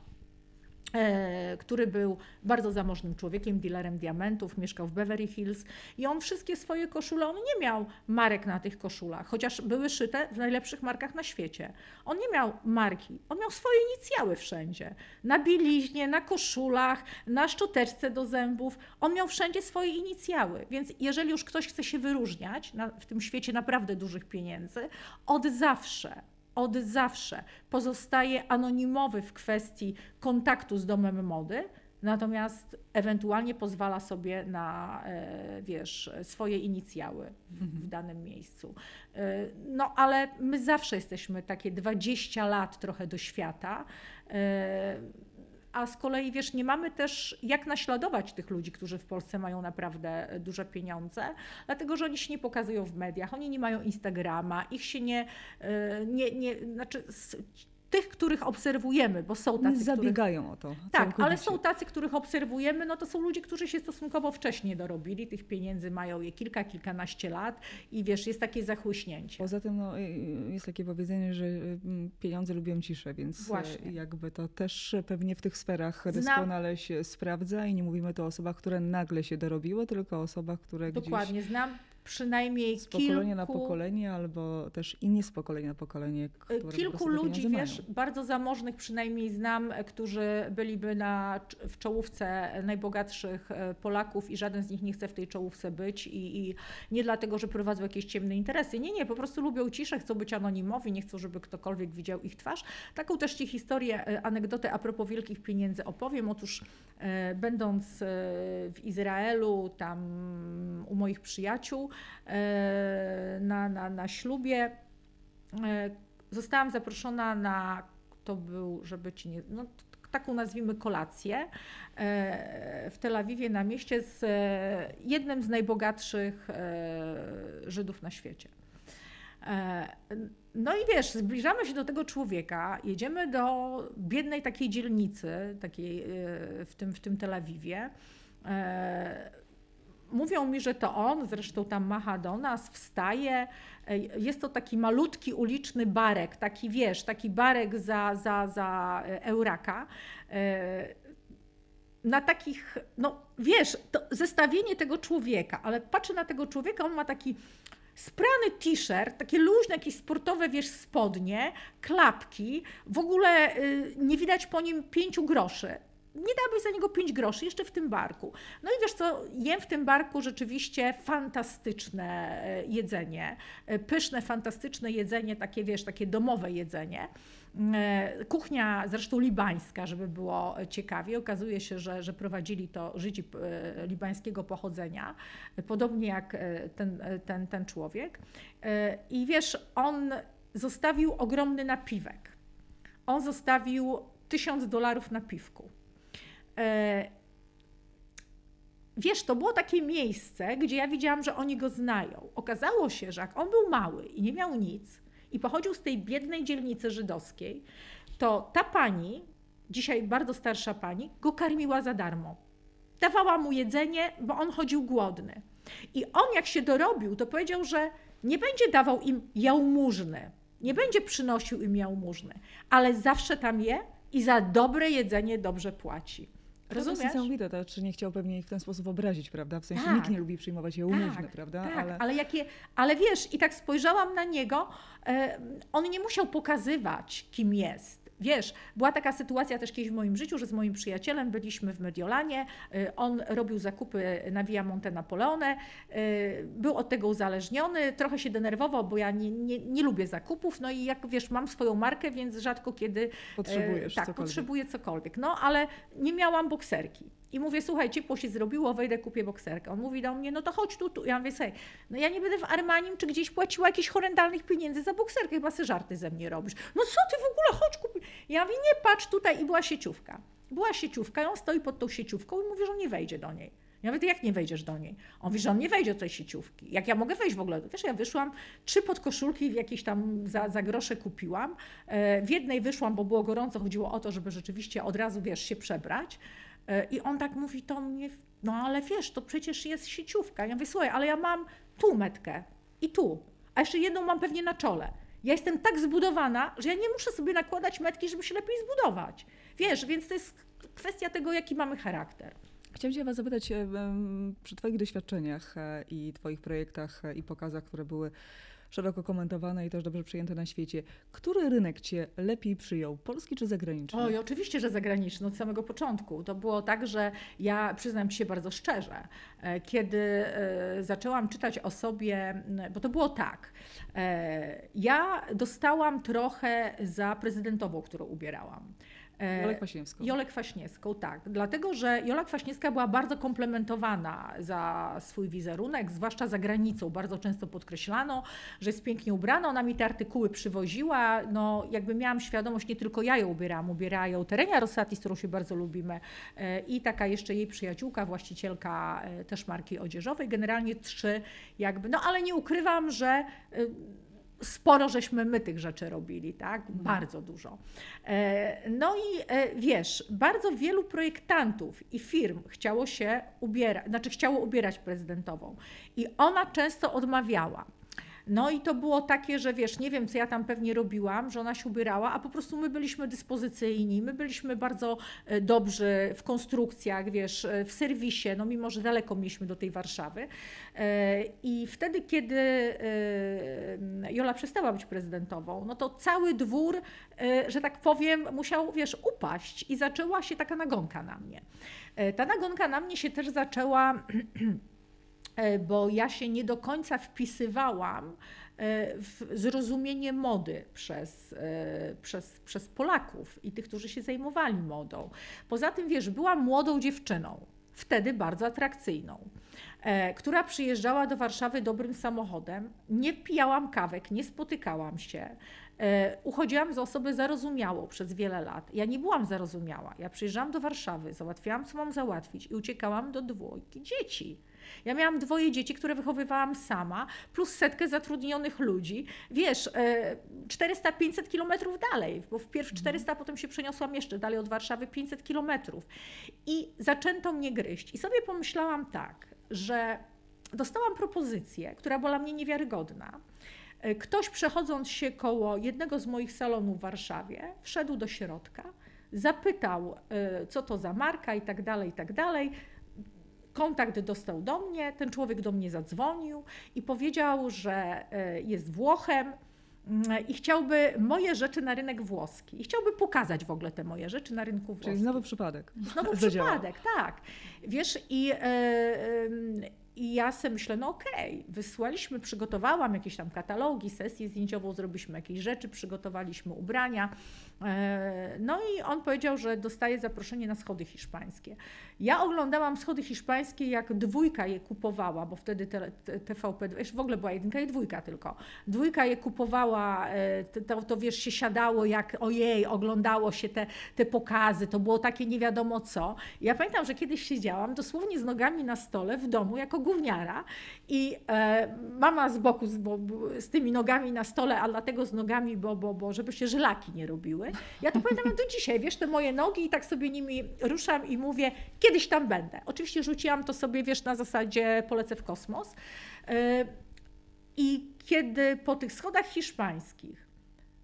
e, który był bardzo zamożnym człowiekiem, dealerem diamentów, mieszkał w Beverly Hills i on wszystkie swoje koszule, on nie miał marek na tych koszulach, chociaż były szyte w najlepszych markach na świecie. On nie miał marki, on miał swoje inicjały wszędzie. Na bieliźnie, na koszulach, na szczoteczce do zębów. On miał wszędzie swoje inicjały, więc jeżeli już ktoś chce się wyróżniać na, w tym świecie naprawdę dużych pieniędzy, od zawsze od zawsze pozostaje anonimowy w kwestii kontaktu z domem mody, natomiast ewentualnie pozwala sobie na, e, wiesz, swoje inicjały w, w danym miejscu. E, No ale my zawsze jesteśmy takie 20 lat trochę do świata. E, A z kolei, wiesz, nie mamy też jak naśladować tych ludzi, którzy w Polsce mają naprawdę duże pieniądze, dlatego że oni się nie pokazują w mediach, oni nie mają Instagrama, ich się nie, e, nie, nie znaczy tych, których obserwujemy, bo są Nie tacy, których, zabiegają o to. tak, ale są tacy, których obserwujemy, no to są ludzie, którzy się stosunkowo wcześnie dorobili, tych pieniędzy mają je kilka, kilkanaście lat i wiesz, jest takie zachłyśnięcie. Poza tym no, y, jest takie powiedzenie, że y, pieniądze lubią ciszę, więc y, Właśnie. jakby to też pewnie w tych sferach Znam- doskonale się sprawdza i nie mówimy tu o osobach, które nagle się dorobiły, tylko o osobach, które Dokładnie, znam przynajmniej z pokolenia na kilku, pokolenie albo też i nie z pokolenia na pokolenie, Kilku ludzi, wiesz, mają. bardzo zamożnych przynajmniej znam, którzy byliby na, w czołówce najbogatszych e, Polaków i żaden z nich nie chce w tej czołówce być i, i nie dlatego, że prowadzą jakieś ciemne interesy. Nie, nie, po prostu lubią ciszę, chcą być anonimowi, nie chcą, żeby ktokolwiek widział ich twarz. Taką też Ci historię, e, anegdotę a propos wielkich pieniędzy opowiem. Otóż e, będąc w Izraelu, tam u moich przyjaciół, na, na, na ślubie, e, zostałam zaproszona na, to był, żeby ci nie, no, taką nazwijmy kolację e, w Tel Awiwie na mieście z e, jednym z najbogatszych e, Żydów na świecie. E, No i wiesz, zbliżamy się do tego człowieka, jedziemy do biednej takiej dzielnicy, takiej e, w tym, w tym Tel Awiwie. Mówią mi, że to on, zresztą tam macha do nas, wstaje. E, Jest to taki malutki uliczny barek, taki wiesz, taki barek za, za, za e, Euraka. E, Na takich, no wiesz, zestawienie tego człowieka, ale patrzę na tego człowieka, on ma taki sprany t-shirt, takie luźne, jakieś sportowe, wiesz, spodnie, klapki, w ogóle y, nie widać po nim pięciu groszy. Nie dałabyś za niego pięć groszy jeszcze w tym barku. No i wiesz co, jem w tym barku rzeczywiście fantastyczne e, jedzenie, e, pyszne, fantastyczne jedzenie, takie wiesz, takie domowe jedzenie. E, Kuchnia zresztą libańska, żeby było ciekawie. Okazuje się, że, że prowadzili to Żydzi libańskiego pochodzenia, podobnie jak ten, ten, ten człowiek. I wiesz, on zostawił ogromny napiwek. On zostawił tysiąc dolarów na piwku. E, Wiesz, to było takie miejsce, gdzie ja widziałam, że oni go znają. Okazało się, że jak on był mały i nie miał nic i pochodził z tej biednej dzielnicy żydowskiej, to ta pani, dzisiaj bardzo starsza pani, go karmiła za darmo. Dawała mu jedzenie, bo on chodził głodny. I on, jak się dorobił, to powiedział, że nie będzie dawał im jałmużny, nie będzie przynosił im jałmużny, ale zawsze tam je i za dobre jedzenie dobrze płaci. To jest Rozumiesz? niesamowite, to czy nie chciał pewnie ich w ten sposób obrazić, prawda? W sensie Tak. nikt nie lubi przyjmować jałmużny, Tak, prawda? Tak, Ale ale... jakie, ale wiesz, i tak spojrzałam na niego, e, on nie musiał pokazywać, kim jest. Wiesz, była taka sytuacja też kiedyś w moim życiu, że z moim przyjacielem byliśmy w Mediolanie, e, on robił zakupy na Via Monte Napoleone, e, był od tego uzależniony, trochę się denerwował, bo ja nie, nie, nie lubię zakupów, no i jak wiesz, mam swoją markę, więc rzadko kiedy potrzebujesz E, tak, cokolwiek. potrzebuję cokolwiek. No, ale nie miałam bokserki. I mówię, słuchaj, ciepło się zrobiło, wejdę, kupię bokserkę. On mówi do mnie, no to chodź tu, tu. Ja mówię, słuchaj, no ja nie będę w Armanim czy gdzieś płaciła jakichś horrendalnych pieniędzy za bokserkę, chyba sobie żarty ze mnie robisz. No co ty w ogóle, chodź kup. Ja mówię, nie patrz tutaj i była sieciówka. Była sieciówka, i on stoi pod tą sieciówką i mówi, że on nie wejdzie do niej. Ja mówię, jak nie wejdziesz do niej? On mówi, że on nie wejdzie do tej sieciówki. Jak ja mogę wejść w ogóle? Wiesz, ja wyszłam, trzy podkoszulki jakieś tam za, za grosze kupiłam. E, w jednej wyszłam, bo było gorąco, chodziło o to, żeby rzeczywiście od razu, wiesz, się przebrać. E, I on tak mówi to mnie, no ale wiesz, to przecież jest sieciówka. Ja mówię, słuchaj, ale ja mam tu metkę i tu, a jeszcze jedną mam pewnie na czole. Ja jestem tak zbudowana, że ja nie muszę sobie nakładać metki, żeby się lepiej zbudować. Wiesz, więc to jest kwestia tego, jaki mamy charakter. Chciałam Cię Was zapytać przy Twoich doświadczeniach e, i Twoich projektach e, i pokazach, które były szeroko komentowane i też dobrze przyjęte na świecie. Który rynek Cię lepiej przyjął, polski czy zagraniczny? Oj, oczywiście, że zagraniczny, od samego początku. To było tak, że ja przyznam się bardzo szczerze, e, kiedy zaczęłam czytać o sobie, bo to było tak, ja dostałam trochę za prezydentową, którą ubierałam. E, Jolę Kwaśniewską. Jolę Kwaśniewską, tak. Dlatego, że Jola Kwaśniewska była bardzo komplementowana za swój wizerunek, zwłaszcza za granicą. Bardzo często podkreślano, że jest pięknie ubrana. Ona mi te artykuły przywoziła. No, jakby miałam świadomość, nie tylko ja ją ubieram, ubierają Terenia Rosati, z którą się bardzo lubimy e, i taka jeszcze jej przyjaciółka, właścicielka e, też marki odzieżowej. Generalnie trzy jakby, no ale nie ukrywam, że sporo żeśmy my tych rzeczy robili, tak? Mhm. Bardzo dużo. E, no i e, wiesz, bardzo wielu projektantów i firm chciało się ubierać, znaczy chciało ubierać prezydentową i ona często odmawiała. No i to było takie, że wiesz, nie wiem, co ja tam pewnie robiłam, że ona się ubierała, a po prostu my byliśmy dyspozycyjni, my byliśmy bardzo e, dobrzy w konstrukcjach, wiesz, e, w serwisie, no mimo, że daleko mieliśmy do tej Warszawy. E, I wtedy, kiedy Jola przestała być prezydentową, no to cały dwór, że tak powiem, musiał, wiesz, upaść i zaczęła się taka nagonka na mnie. Ta nagonka na mnie się też zaczęła bo ja się nie do końca wpisywałam e, w zrozumienie mody przez, e, przez, przez Polaków i tych, którzy się zajmowali modą. Poza tym, wiesz, byłam młodą dziewczyną, wtedy bardzo atrakcyjną, która przyjeżdżała do Warszawy dobrym samochodem. Nie pijałam kawek, nie spotykałam się. Uchodziłam za osobę zarozumiałą przez wiele lat. Ja nie byłam zarozumiała. Ja przyjeżdżałam do Warszawy, załatwiałam, co mam załatwić i uciekałam do dwójki dzieci. Ja miałam dwoje dzieci, które wychowywałam sama, plus setkę zatrudnionych ludzi. Wiesz, 400-500 e, kilometrów dalej, bo wpierw 400, mhm. potem się przeniosłam jeszcze dalej od Warszawy 500 kilometrów. I zaczęto mnie gryźć. I sobie pomyślałam tak, że dostałam propozycję, która była dla mnie niewiarygodna. E, ktoś przechodząc się koło jednego z moich salonów w Warszawie, wszedł do środka, zapytał, e, co to za marka i tak dalej, i tak dalej kontakt dostał do mnie, ten człowiek do mnie zadzwonił i powiedział, że e, jest Włochem mm, i chciałby moje rzeczy na rynek włoski. I chciałby pokazać w ogóle te moje rzeczy na rynku włoskim. Czyli znowu przypadek. Znowu przypadek, tak. Wiesz, i, yy, i ja sobie myślę, no okej, okay, wysłaliśmy, przygotowałam jakieś tam katalogi, sesję zdjęciową, zrobiliśmy jakieś rzeczy, przygotowaliśmy ubrania. E, no i on powiedział, że dostaje zaproszenie na schody hiszpańskie. Ja oglądałam schody hiszpańskie, jak dwójka je kupowała, bo wtedy TVP, już w ogóle była jedynka i dwójka tylko. Dwójka je kupowała, e, to, to wiesz, się siadało jak ojej, oglądało się te, te pokazy, to było takie nie wiadomo co. Ja pamiętam, że kiedyś siedziałam dosłownie z nogami na stole w domu jako gówniara i e, mama z boku z, bo, z tymi nogami na stole, a dlatego z nogami, bo, bo, bo żeby się żylaki nie robiły. Ja to pamiętam do dzisiaj, wiesz, te moje nogi i tak sobie nimi ruszam i mówię, kiedyś tam będę. Oczywiście rzuciłam to sobie, wiesz, na zasadzie polecę w kosmos. E, I kiedy po tych schodach hiszpańskich,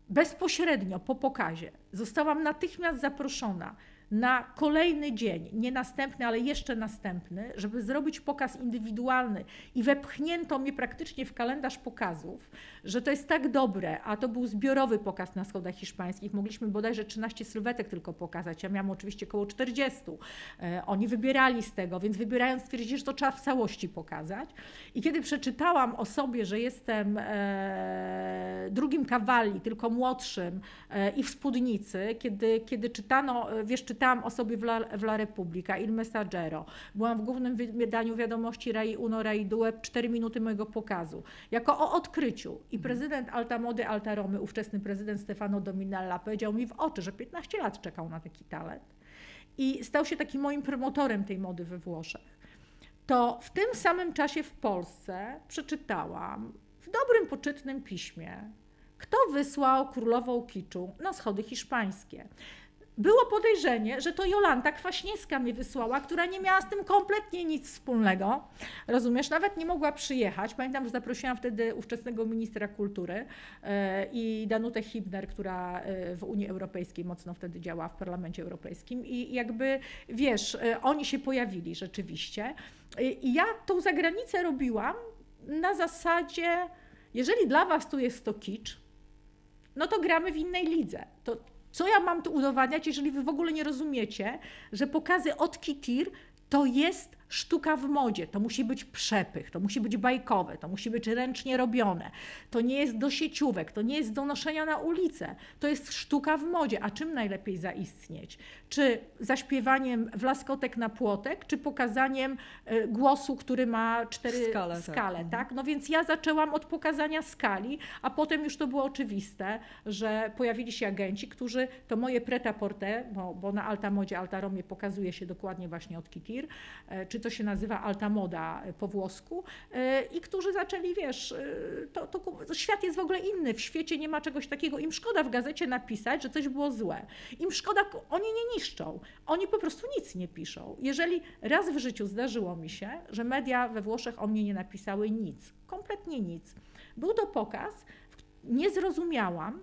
bezpośrednio po pokazie, zostałam natychmiast zaproszona na kolejny dzień, nie następny, ale jeszcze następny, żeby zrobić pokaz indywidualny i wepchnięto mnie praktycznie w kalendarz pokazów, że to jest tak dobre, a to był zbiorowy pokaz na schodach hiszpańskich. Mogliśmy bodajże 13 sylwetek tylko pokazać. Ja miałam oczywiście około 40. E, oni wybierali z tego, więc wybierając stwierdzili, że to trzeba w całości pokazać. I kiedy przeczytałam o sobie, że jestem e, drugim kawali, tylko młodszym e, i w spódnicy, kiedy, kiedy czytano, wiesz, czy czytałam o sobie w La, w La Repubblica, Il Messaggero, byłam w głównym wydaniu wiadomości Rai Uno, Rai Due, 4 minuty mojego pokazu, jako o odkryciu. I prezydent Alta Mody, Alta Romy, ówczesny prezydent Stefano Dominella powiedział mi w oczy, że 15 lat czekał na taki talent i stał się takim moim promotorem tej mody we Włoszech. To w tym samym czasie w Polsce przeczytałam w dobrym, poczytnym piśmie, kto wysłał królową kiczu na schody hiszpańskie było podejrzenie, że to Jolanta Kwaśniewska mnie wysłała, która nie miała z tym kompletnie nic wspólnego. Rozumiesz? Nawet nie mogła przyjechać. Pamiętam, że zaprosiłam wtedy ówczesnego ministra kultury e, i Danutę Hibner, która e, w Unii Europejskiej mocno wtedy działała w Parlamencie Europejskim i jakby, wiesz, e, oni się pojawili rzeczywiście. I ja tą zagranicę robiłam na zasadzie, jeżeli dla was tu jest to kicz, no to gramy w innej lidze. To co ja mam tu udowadniać, jeżeli wy w ogóle nie rozumiecie, że pokazy od Kitir to jest sztuka w modzie. To musi być przepych, to musi być bajkowe, to musi być ręcznie robione. To nie jest do sieciówek, to nie jest do noszenia na ulicę. To jest sztuka w modzie. A czym najlepiej zaistnieć? Czy zaśpiewaniem wlaskotek na płotek, czy pokazaniem e, głosu, który ma cztery Skale, skale, tak. tak? No więc ja zaczęłam od pokazania skali, a potem już to było oczywiste, że pojawili się agenci, którzy to moje preta porte, bo, bo na Alta Modzie, Alta Romie pokazuje się dokładnie właśnie od Kitir, e, czy to się nazywa Alta Moda po włosku e, i którzy zaczęli, wiesz, e, to, to, świat jest w ogóle inny, w świecie nie ma czegoś takiego, im szkoda w gazecie napisać, że coś było złe. Im szkoda, oni nie niszczą, oni po prostu nic nie piszą. Jeżeli raz w życiu zdarzyło mi się, że media we Włoszech o mnie nie napisały nic, kompletnie nic. Był to pokaz, nie zrozumiałam,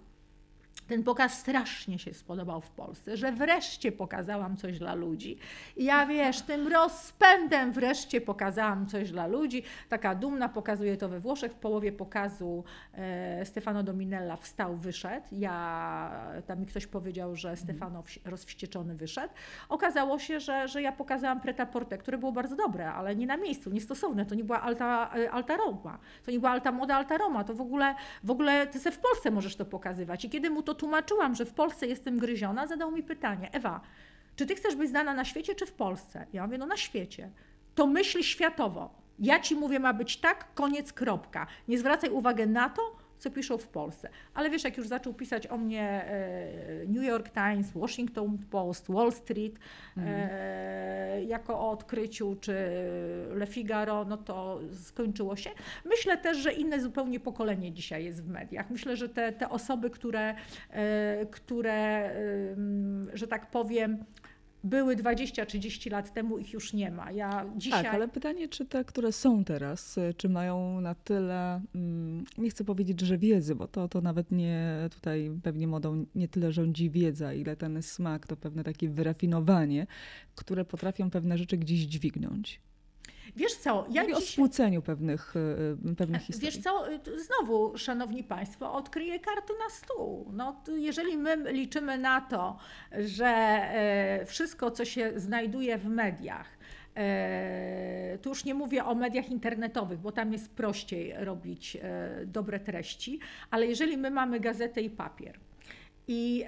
ten pokaz strasznie się spodobał w Polsce, że wreszcie pokazałam coś dla ludzi. I ja wiesz, tym rozpędem wreszcie pokazałam coś dla ludzi. Taka dumna pokazuje to we Włoszech. W połowie pokazu e, Stefano Dominella wstał, wyszedł. Ja, tam mi ktoś powiedział, że Stefano rozwścieczony wyszedł. Okazało się, że, że ja pokazałam preta porte, które było bardzo dobre, ale nie na miejscu, niestosowne. To nie była alta, e, alta Roma, to nie była alta moda, alta Roma. To w ogóle, w ogóle ty se w Polsce możesz to pokazywać. I kiedy mu to tłumaczyłam, że w Polsce jestem gryziona, zadał mi pytanie: Ewa, czy ty chcesz być znana na świecie, czy w Polsce? Ja mówię: No na świecie. To myśl światowo. Ja ci mówię, ma być tak, koniec, kropka. Nie zwracaj uwagi na to, co piszą w Polsce. Ale wiesz, jak już zaczął pisać o mnie e, New York Times, Washington Post, Wall Street, mhm. e, jako o odkryciu, czy Le Figaro, no to skończyło się. Myślę też, że inne zupełnie pokolenie dzisiaj jest w mediach. Myślę, że te, te osoby, które, e, które, że tak powiem, były 20-30 lat temu, ich już nie ma. Ja dzisiaj... Tak, ale pytanie, czy te, które są teraz, czy mają na tyle, mm, nie chcę powiedzieć, że wiedzy, bo to, to nawet nie tutaj pewnie modą nie tyle rządzi wiedza, ile ten smak, to pewne takie wyrafinowanie, które potrafią pewne rzeczy gdzieś dźwignąć. Wiesz co, ja dziś... o spłuceniu pewnych, y, pewnych historii. Wiesz co, znowu, szanowni państwo, odkryję karty na stół. No, jeżeli my liczymy na to, że e, wszystko, co się znajduje w mediach, e, tu już nie mówię o mediach internetowych, bo tam jest prościej robić e, dobre treści, ale jeżeli my mamy gazetę i papier i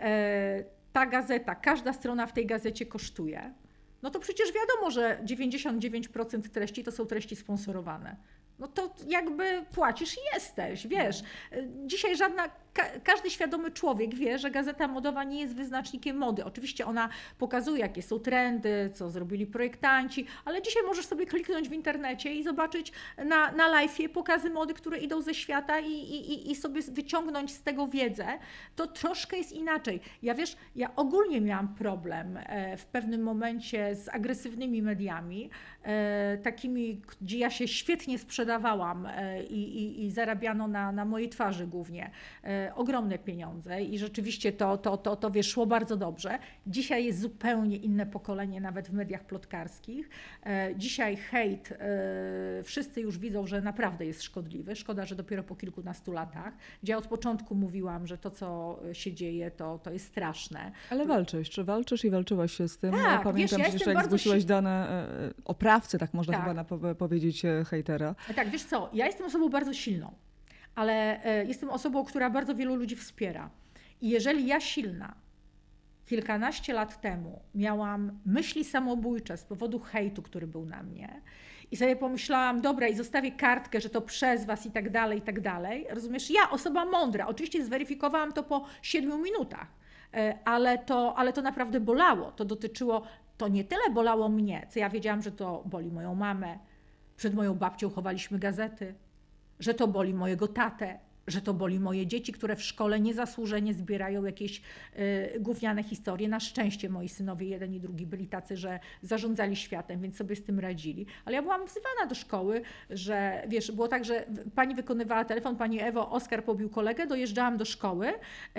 ta gazeta, każda strona w tej gazecie kosztuje, no to przecież wiadomo, że 99% treści to są treści sponsorowane no to jakby płacisz i jesteś, wiesz. Dzisiaj żadna, ka każdy świadomy człowiek wie, że gazeta modowa nie jest wyznacznikiem mody. Oczywiście ona pokazuje, jakie są trendy, co zrobili projektanci, ale dzisiaj możesz sobie kliknąć w internecie i zobaczyć na, na live'ie pokazy mody, które idą ze świata i, i, i sobie wyciągnąć z tego wiedzę. To troszkę jest inaczej. Ja wiesz, ja ogólnie miałam problem e, w pewnym momencie z agresywnymi mediami, e, takimi, gdzie ja się świetnie sprzedawałam, e, i, i, i zarabiano na, na mojej twarzy głównie ogromne pieniądze i rzeczywiście to, to, to, to wyszło bardzo dobrze. Dzisiaj jest zupełnie inne pokolenie, nawet w mediach plotkarskich. E, dzisiaj hejt, wszyscy już widzą, że naprawdę jest szkodliwy. Szkoda, że dopiero po kilkunastu latach, gdzie ja od początku mówiłam, że to, co się dzieje, to, to jest straszne. Ale walczysz, czy walczysz i walczyłaś się z tym? Tak, Pamiętam wiesz, ja przecież, jak zgłosiłaś dane oprawcy, tak można tak. chyba powiedzieć, hejtera. Tak, wiesz co, ja jestem osobą bardzo silną, ale e, jestem osobą, która bardzo wielu ludzi wspiera. I jeżeli ja silna kilkanaście lat temu miałam myśli samobójcze z powodu hejtu, który był na mnie, i sobie pomyślałam, dobra, i zostawię kartkę, że to przez was i tak dalej, i tak dalej. Rozumiesz, ja, osoba mądra, oczywiście zweryfikowałam to po siedmiu minutach, e, ale to, ale to naprawdę bolało. To dotyczyło, to nie tyle bolało mnie, co ja wiedziałam, że to boli moją mamę. Przed moją babcią chowaliśmy gazety, że to boli mojego tatę, że to boli moje dzieci, które w szkole niezasłużenie zbierają jakieś y, gówniane historie. Na szczęście moi synowie, jeden i drugi, byli tacy, że zarządzali światem, więc sobie z tym radzili. Ale ja byłam wzywana do szkoły, że wiesz, było tak, że pani wykonywała telefon, pani Ewo, Oskar pobił kolegę, dojeżdżałam do szkoły,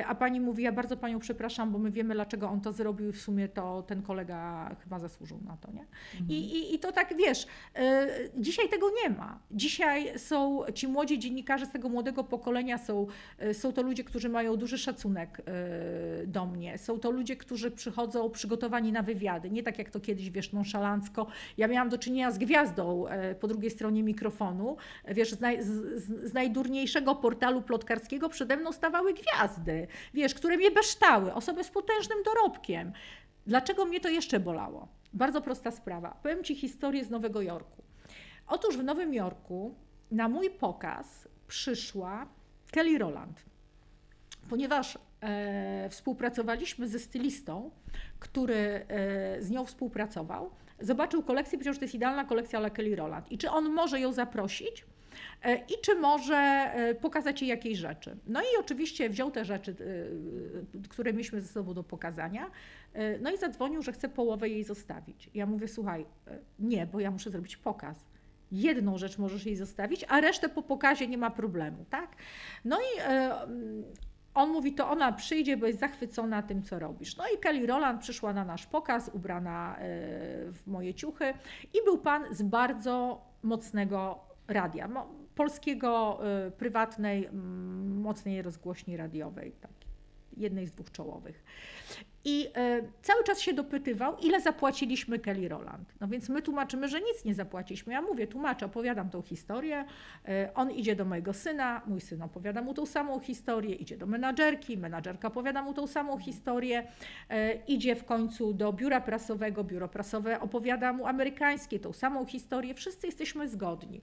a pani mówi, ja bardzo panią przepraszam, bo my wiemy, dlaczego on to zrobił i w sumie to ten kolega chyba zasłużył na to, nie? Mhm. I, i, I to tak, wiesz, y, dzisiaj tego nie ma. Dzisiaj są ci młodzi dziennikarze z tego młodego pokolenia, pokolenia są, e, są to ludzie, którzy mają duży szacunek e, do mnie. Są to ludzie, którzy przychodzą przygotowani na wywiady. Nie tak jak to kiedyś, wiesz, nonszalancko. Ja miałam do czynienia z gwiazdą e, po drugiej stronie mikrofonu. Wiesz, z, naj, z, z najdurniejszego portalu plotkarskiego przede mną stawały gwiazdy, wiesz, które mnie beształy. Osoby z potężnym dorobkiem. Dlaczego mnie to jeszcze bolało? Bardzo prosta sprawa. Powiem Ci historię z Nowego Jorku. Otóż w Nowym Jorku na mój pokaz przyszła Kelly Roland. Ponieważ e, współpracowaliśmy ze stylistą, który e, z nią współpracował, zobaczył kolekcję, powiedział, że to jest idealna kolekcja dla Kelly Roland. I czy on może ją zaprosić? E, I czy może e, pokazać jej jakieś rzeczy. No i oczywiście wziął te rzeczy, e, które mieliśmy ze sobą do pokazania, no i zadzwonił, że chce połowę jej zostawić. Ja mówię, słuchaj, nie, bo ja muszę zrobić pokaz jedną rzecz możesz jej zostawić, a resztę po pokazie nie ma problemu, tak? No i e, on mówi, to ona przyjdzie, bo jest zachwycona tym, co robisz. No i Kelly Roland przyszła na nasz pokaz, ubrana e, w moje ciuchy i był pan z bardzo mocnego radia, polskiego, e, prywatnej, mocnej rozgłośni radiowej, tak, jednej z dwóch czołowych. I e, cały czas się dopytywał, ile zapłaciliśmy Kelly Roland. No więc my tłumaczymy, że nic nie zapłaciliśmy. Ja mówię, tłumaczę, opowiadam tą historię. E, on idzie do mojego syna, mój syn opowiada mu tą samą historię, idzie do menadżerki, menadżerka opowiada mu tą samą historię, e, idzie w końcu do biura prasowego, biuro prasowe opowiada mu amerykańskie tą samą historię. Wszyscy jesteśmy zgodni.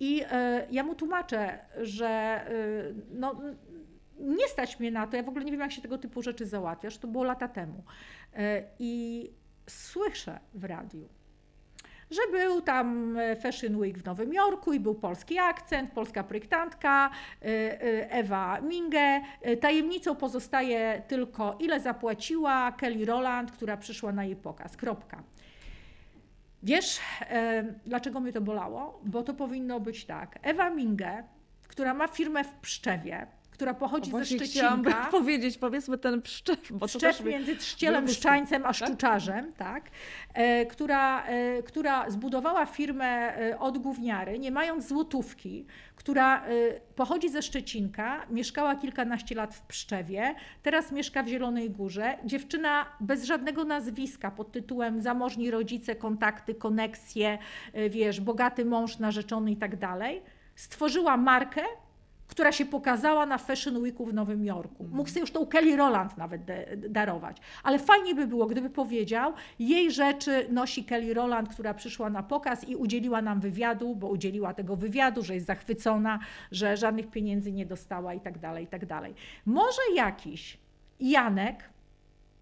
I ja mu tłumaczę, że no, nie stać mnie na to, ja w ogóle nie wiem, jak się tego typu rzeczy załatwiasz, to było lata temu. E, I słyszę w radiu, że był tam e, Fashion Week w Nowym Jorku i był polski akcent, polska projektantka, e, Ewa Minge. Tajemnicą pozostaje tylko, ile zapłaciła Kelly Roland, która przyszła na jej pokaz. Kropka. Wiesz, dlaczego mnie to bolało? Bo to powinno być tak. Ewa Minge, która ma firmę w Pszczewie, która pochodzi ze Szczecinka. powiedzieć, powiedzmy ten pszczew. Bo pszczew to między trzcielem, szczańcem a tak? szczuczarzem, tak? E, która, e, która zbudowała firmę e, od gówniary, nie mając złotówki, która pochodzi ze Szczecinka, mieszkała kilkanaście lat w Pszczewie, teraz mieszka w Zielonej Górze. Dziewczyna bez żadnego nazwiska pod tytułem zamożni rodzice, kontakty, koneksje, wiesz, bogaty mąż, narzeczony i tak dalej. Stworzyła markę, która się pokazała na Fashion Weeku w Nowym Jorku. Mhm. Mógł sobie już tą Kelly Roland nawet darować. Ale fajnie by było, gdyby powiedział, jej rzeczy nosi Kelly Roland, która przyszła na pokaz i udzieliła nam wywiadu, bo udzieliła tego wywiadu, że jest zachwycona, że żadnych pieniędzy nie dostała i tak dalej, i tak dalej. Może jakiś Janek,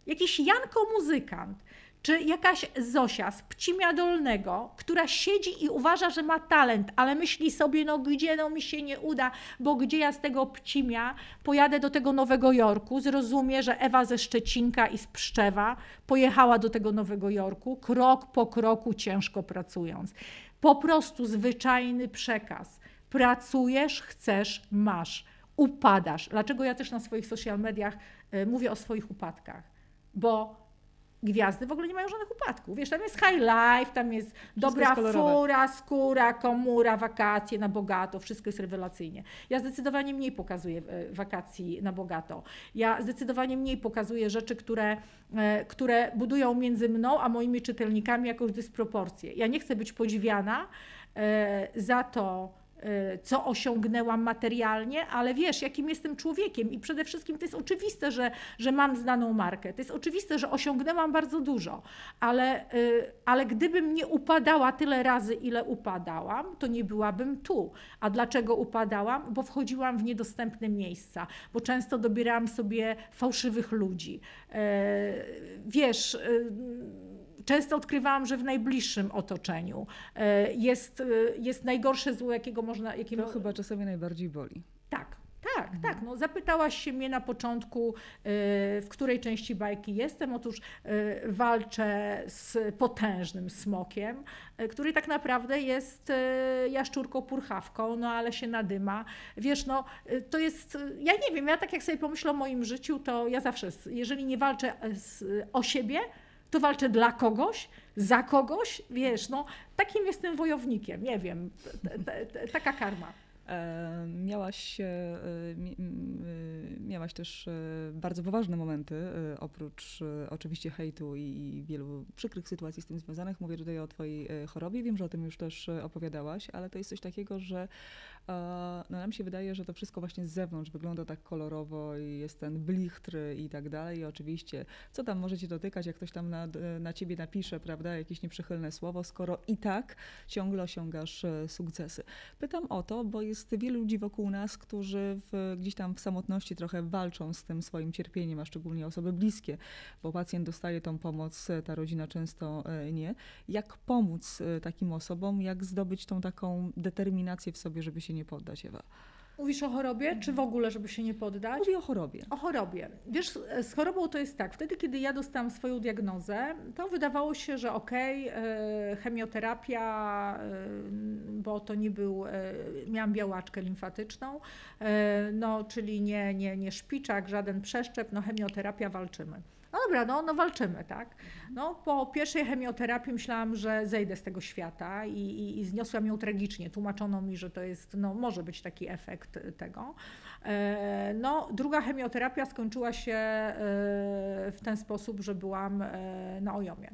jakiś Janko muzykant, czy jakaś Zosia z Pcimia Dolnego, która siedzi i uważa, że ma talent, ale myśli sobie, no gdzie no mi się nie uda, bo gdzie ja z tego Pcimia pojadę do tego Nowego Jorku, zrozumie, że Ewa ze Szczecinka i z Pszczewa pojechała do tego Nowego Jorku, krok po kroku ciężko pracując. Po prostu zwyczajny przekaz. Pracujesz, chcesz, masz. Upadasz. Dlaczego ja też na swoich social mediach y, mówię o swoich upadkach? Bo gwiazdy w ogóle nie mają żadnych upadków. Wiesz, tam jest high life, tam jest wszystko dobra jest fura, skóra, komura, wakacje na bogato, wszystko jest rewelacyjnie. Ja zdecydowanie mniej pokazuję e, wakacji na bogato. Ja zdecydowanie mniej pokazuję rzeczy, które, e, które budują między mną a moimi czytelnikami jakąś dysproporcję. Ja nie chcę być podziwiana e, za to, co osiągnęłam materialnie, ale wiesz, jakim jestem człowiekiem i przede wszystkim to jest oczywiste, że, że mam znaną markę. To jest oczywiste, że osiągnęłam bardzo dużo, ale, y, ale gdybym nie upadała tyle razy, ile upadałam, to nie byłabym tu. A dlaczego upadałam? Bo wchodziłam w niedostępne miejsca, bo często dobierałam sobie fałszywych ludzi. E, wiesz, y, często odkrywałam, że w najbliższym otoczeniu e, jest, e, jest najgorsze zło, jakiego można. Jakiego... To chyba czasami najbardziej boli. Tak, tak, tak. No, zapytałaś się mnie na początku, e, w której części bajki jestem. Otóż walczę z potężnym smokiem, który tak naprawdę jest jaszczurką purchawką, no ale się nadyma. Wiesz, no to jest, ja nie wiem, ja tak jak sobie pomyślę o moim życiu, to ja zawsze, jeżeli nie walczę z, o siebie, to walczę dla kogoś, za kogoś, wiesz, no takim jestem wojownikiem, nie wiem, taka karma. E, miałaś, e, e, miałaś też bardzo poważne momenty, oprócz oczywiście hejtu i wielu przykrych sytuacji z tym związanych. Mówię tutaj o Twojej chorobie. Wiem, że o tym już też opowiadałaś, ale to jest coś takiego, że no nam się wydaje, że to wszystko właśnie z zewnątrz wygląda tak kolorowo i jest ten blichtr i tak dalej. I oczywiście, co tam możecie dotykać, jak ktoś tam na, na ciebie napisze, prawda, jakieś nieprzychylne słowo, skoro i tak ciągle osiągasz sukcesy. Pytam o to, bo jest wielu ludzi wokół nas, którzy w, gdzieś tam w samotności trochę walczą z tym swoim cierpieniem, a szczególnie osoby bliskie, bo pacjent dostaje tą pomoc, ta rodzina często e, nie. Jak pomóc e, takim osobom, jak zdobyć tą taką determinację w sobie, żeby się nie poddać, Ewa? Mówisz o chorobie, czy w ogóle, żeby się nie poddać? Mówię o chorobie. O chorobie. Wiesz, z chorobą to jest tak. Wtedy, kiedy ja dostałam swoją diagnozę, to wydawało się, że okej, okay, chemioterapia, bo to nie był, e, miałam białaczkę limfatyczną, e, no, czyli nie, nie, nie szpiczak, żaden przeszczep, no chemioterapia, walczymy. No dobra, no, no walczymy, tak? No, po pierwszej chemioterapii myślałam, że zejdę z tego świata i, i, i zniosłam ją tragicznie. Tłumaczono mi, że to jest, no może być taki efekt tego. E, no, druga chemioterapia skończyła się e, w ten sposób, że byłam e, na ojomie.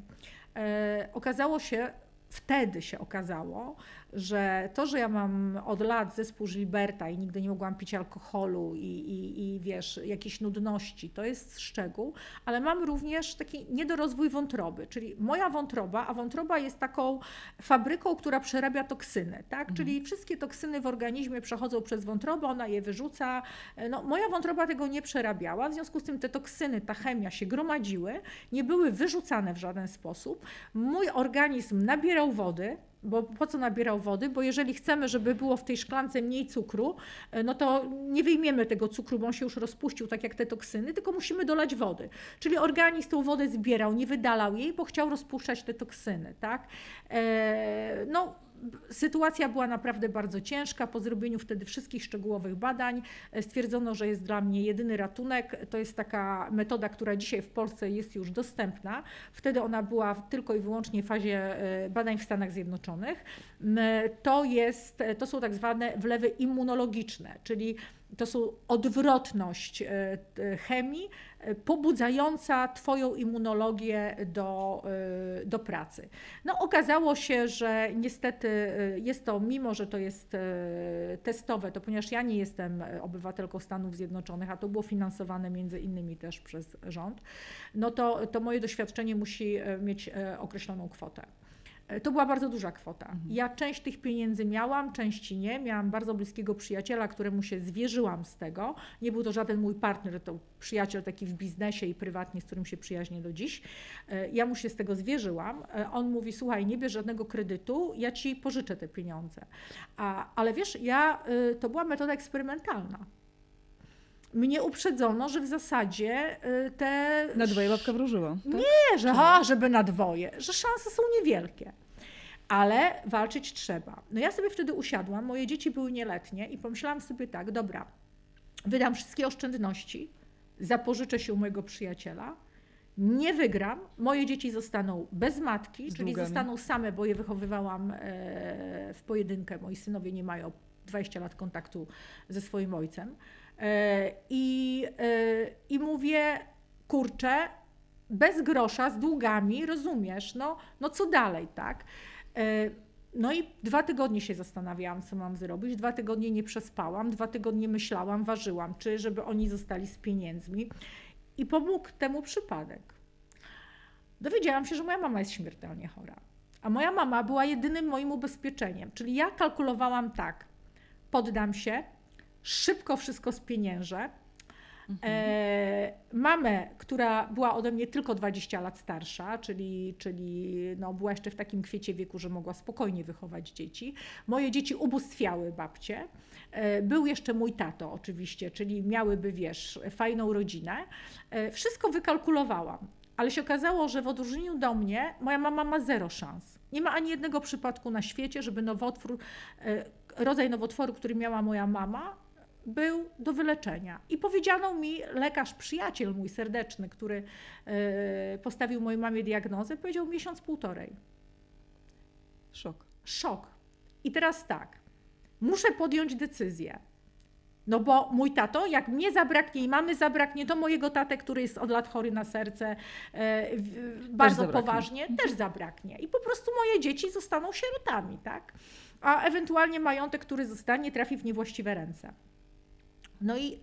Okazało się, wtedy się okazało, że to, że ja mam od lat zespół Gilberta i nigdy nie mogłam pić alkoholu i, i, i wiesz, jakieś nudności, to jest szczegół, ale mam również taki niedorozwój wątroby, czyli moja wątroba, a wątroba jest taką fabryką, która przerabia toksyny, tak? Mhm. Czyli wszystkie toksyny w organizmie przechodzą przez wątrobę, ona je wyrzuca. No, moja wątroba tego nie przerabiała, w związku z tym te toksyny, ta chemia się gromadziły, nie były wyrzucane w żaden sposób. Mój organizm nabierał wody, bo po co nabierał wody? Bo jeżeli chcemy, żeby było w tej szklance mniej cukru, e, no to nie wyjmiemy tego cukru, bo on się już rozpuścił, tak jak te toksyny, tylko musimy dolać wody. Czyli organizm tą wodę zbierał, nie wydalał jej, bo chciał rozpuszczać te toksyny, tak? E, no, Sytuacja była naprawdę bardzo ciężka. Po zrobieniu wtedy wszystkich szczegółowych badań e, stwierdzono, że jest dla mnie jedyny ratunek. To jest taka metoda, która dzisiaj w Polsce jest już dostępna. Wtedy ona była tylko i wyłącznie w fazie e, badań w Stanach Zjednoczonych. To, jest, to są tak zwane wlewy immunologiczne, czyli to są odwrotność e, chemii e, pobudzająca Twoją immunologię do, e, do pracy. No okazało się, że niestety jest to, mimo że to jest testowe, to ponieważ ja nie jestem obywatelką Stanów Zjednoczonych, a to było finansowane między innymi też przez rząd, no to, to moje doświadczenie musi mieć określoną kwotę. E, to była bardzo duża kwota. Mhm. Ja część tych pieniędzy miałam, części nie. Miałam bardzo bliskiego przyjaciela, któremu się zwierzyłam z tego. Nie był to żaden mój partner, to przyjaciel taki w biznesie i prywatnie, z którym się przyjaźnię do dziś. E, ja mu się z tego zwierzyłam. E, on mówi: Słuchaj, nie bierz żadnego kredytu, ja ci pożyczę te pieniądze. A, ale wiesz, ja, to była metoda eksperymentalna mnie uprzedzono, że w zasadzie te. Na dwoje babka wróżyła. Tak? Nie, że ha, żeby na dwoje, że szanse są niewielkie. Ale walczyć trzeba. No ja sobie wtedy usiadłam, moje dzieci były nieletnie i pomyślałam sobie tak, dobra, wydam wszystkie oszczędności, zapożyczę się u mojego przyjaciela, nie wygram, moje dzieci zostaną bez matki, czyli zostaną same, bo je wychowywałam e, w pojedynkę. Moi synowie nie mają 20 lat kontaktu ze swoim ojcem. E, I, e, I mówię, kurczę, bez grosza, z długami, rozumiesz, no, no co dalej, tak? E, No i dwa tygodnie się zastanawiałam, co mam zrobić. Dwa tygodnie nie przespałam, dwa tygodnie myślałam, ważyłam, czy żeby oni zostali z pieniędzmi. I pomógł temu przypadek. Dowiedziałam się, że moja mama jest śmiertelnie chora. A moja mama była jedynym moim ubezpieczeniem. Czyli ja kalkulowałam tak: poddam się, szybko wszystko spieniężę. E, mamę, która była ode mnie tylko 20 lat starsza, czyli, czyli no, była jeszcze w takim kwiecie wieku, że mogła spokojnie wychować dzieci. Moje dzieci ubóstwiały babcie. E, był jeszcze mój tato oczywiście, czyli miałyby, wiesz, fajną rodzinę. E, wszystko wykalkulowałam. Ale się okazało, że w odróżnieniu do mnie moja mama ma zero szans. Nie ma ani jednego przypadku na świecie, żeby nowotwór, e, rodzaj nowotworu, który miała moja mama, był do wyleczenia. I powiedziano mi, lekarz, przyjaciel mój serdeczny, który e, postawił mojej mamie diagnozę, powiedział miesiąc, półtorej. Szok. Szok. I teraz tak, muszę podjąć decyzję. No bo mój tato, jak mnie zabraknie i mamy zabraknie, to mojego tatę, który jest od lat chory na serce, e, bardzo poważnie, też zabraknie. I po prostu moje dzieci zostaną sierotami, tak? A ewentualnie majątek, który zostanie, trafi w niewłaściwe ręce. No i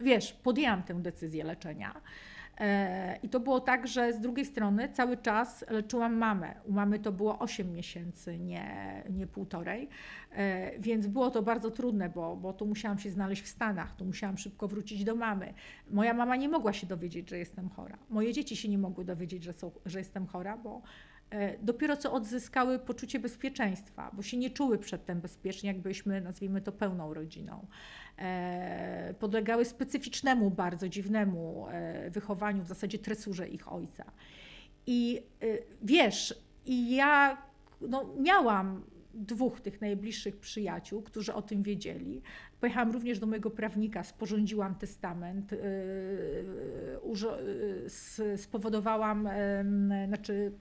wiesz, podjęłam tę decyzję leczenia. E, I to było tak, że z drugiej strony cały czas leczyłam mamę. U mamy to było 8 miesięcy, nie, nie półtorej, E, więc było to bardzo trudne, bo, bo tu musiałam się znaleźć w Stanach, tu musiałam szybko wrócić do mamy. Moja mama nie mogła się dowiedzieć, że jestem chora. Moje dzieci się nie mogły dowiedzieć, że, są, że jestem chora, bo e, dopiero co odzyskały poczucie bezpieczeństwa, bo się nie czuły przedtem bezpiecznie, jak byliśmy, nazwijmy to, pełną rodziną. E, podlegały specyficznemu, bardzo dziwnemu e, wychowaniu, w zasadzie tresurze ich ojca. I e, wiesz, i ja no, miałam dwóch tych najbliższych przyjaciół, którzy o tym wiedzieli. Pojechałam również do mojego prawnika, sporządziłam testament, spowodowałam, znaczy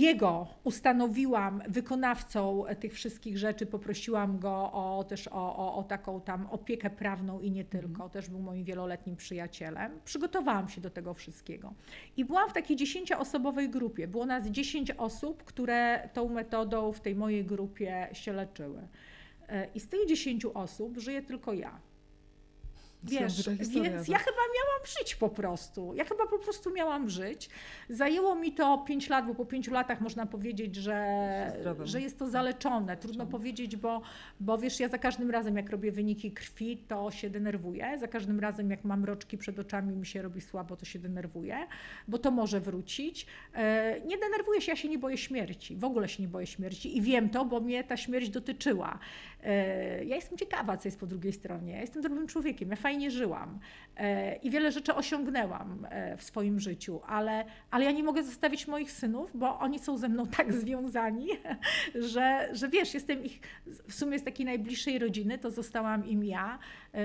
jego ustanowiłam wykonawcą tych wszystkich rzeczy, poprosiłam go o, też o, o, o taką tam opiekę prawną i nie tylko, mm. też był moim wieloletnim przyjacielem. Przygotowałam się do tego wszystkiego. I byłam w takiej dziesięcioosobowej grupie. Było nas dziesięć osób, które tą metodą w tej mojej grupie się leczyły. E, I z tych dziesięciu osób żyję tylko ja. Wiesz, więc ja chyba miałam żyć po prostu. Ja chyba po prostu miałam żyć. Zajęło mi to 5 lat, bo po 5 latach można powiedzieć, że, że jest to zaleczone. Trudno powiedzieć, bo, bo wiesz, ja za każdym razem, jak robię wyniki krwi, to się denerwuję. Za każdym razem, jak mam roczki przed oczami, mi się robi słabo, to się denerwuję, bo to może wrócić. E, nie denerwuję się, ja się nie boję śmierci. W ogóle się nie boję śmierci i wiem to, bo mnie ta śmierć dotyczyła. E, ja jestem ciekawa, co jest po drugiej stronie. Ja jestem dobrym człowiekiem, ja fajnie żyłam e, i wiele rzeczy osiągnęłam e, w swoim życiu, ale, ale ja nie mogę zostawić moich synów, bo oni są ze mną tak związani, że, że wiesz, jestem ich w sumie z takiej najbliższej rodziny, to zostałam im ja,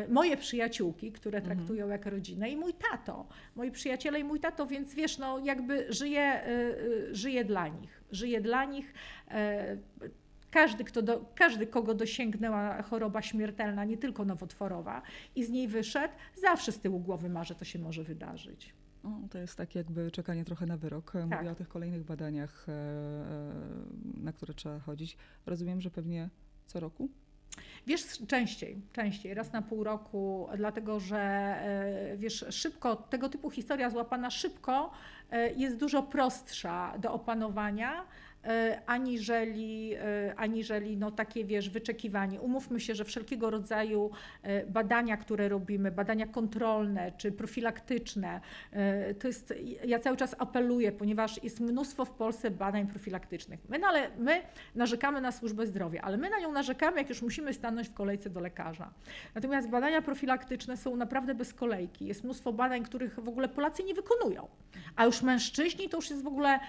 moje przyjaciółki, które mhm. traktują jak rodzinę i mój tato, moi przyjaciele i mój tato, więc wiesz, no jakby żyję, żyję dla nich. Żyję dla nich każdy, kto do, każdy, kogo dosięgnęła choroba śmiertelna, nie tylko nowotworowa, i z niej wyszedł, zawsze z tyłu głowy ma, że to się może wydarzyć. No, to jest tak jakby czekanie trochę na wyrok. Tak. Mówię o tych kolejnych badaniach, e, e, na które trzeba chodzić. Rozumiem, że pewnie co roku? Wiesz, częściej, częściej, raz na pół roku, dlatego że e, wiesz, szybko, tego typu historia złapana szybko jest dużo prostsza do opanowania E, aniżeli, e, aniżeli no takie, wiesz, wyczekiwanie. Umówmy się, że wszelkiego rodzaju e, badania, które robimy, badania kontrolne czy profilaktyczne, to jest, ja cały czas apeluję, ponieważ jest mnóstwo w Polsce badań profilaktycznych. My, no, ale my narzekamy na służbę zdrowia, ale my na nią narzekamy, jak już musimy stanąć w kolejce do lekarza. Natomiast badania profilaktyczne są naprawdę bez kolejki. Jest mnóstwo badań, których w ogóle Polacy nie wykonują. A już mężczyźni to już jest w ogóle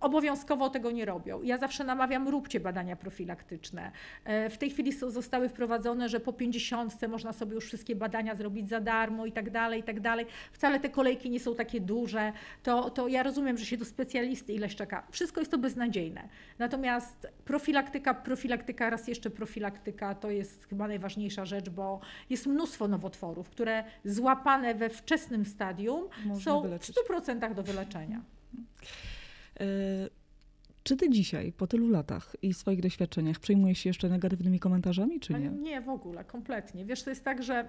obowiązkowo tego nie robią. Ja zawsze namawiam, róbcie badania profilaktyczne. E, w tej chwili zostały wprowadzone, że po 50 można sobie już wszystkie badania zrobić za darmo i tak dalej, i tak dalej. Wcale te kolejki nie są takie duże. To, to ja rozumiem, że się do specjalisty ileś czeka. Wszystko jest to beznadziejne. Natomiast profilaktyka, profilaktyka, raz jeszcze profilaktyka to jest chyba najważniejsza rzecz, bo jest mnóstwo nowotworów, które złapane we wczesnym stadium Można są wyleczyć. w 100% do wyleczenia. E, Czy ty dzisiaj, po tylu latach i swoich doświadczeniach, przejmujesz się jeszcze negatywnymi komentarzami, czy nie? Nie, w ogóle, kompletnie. Wiesz, to jest tak, że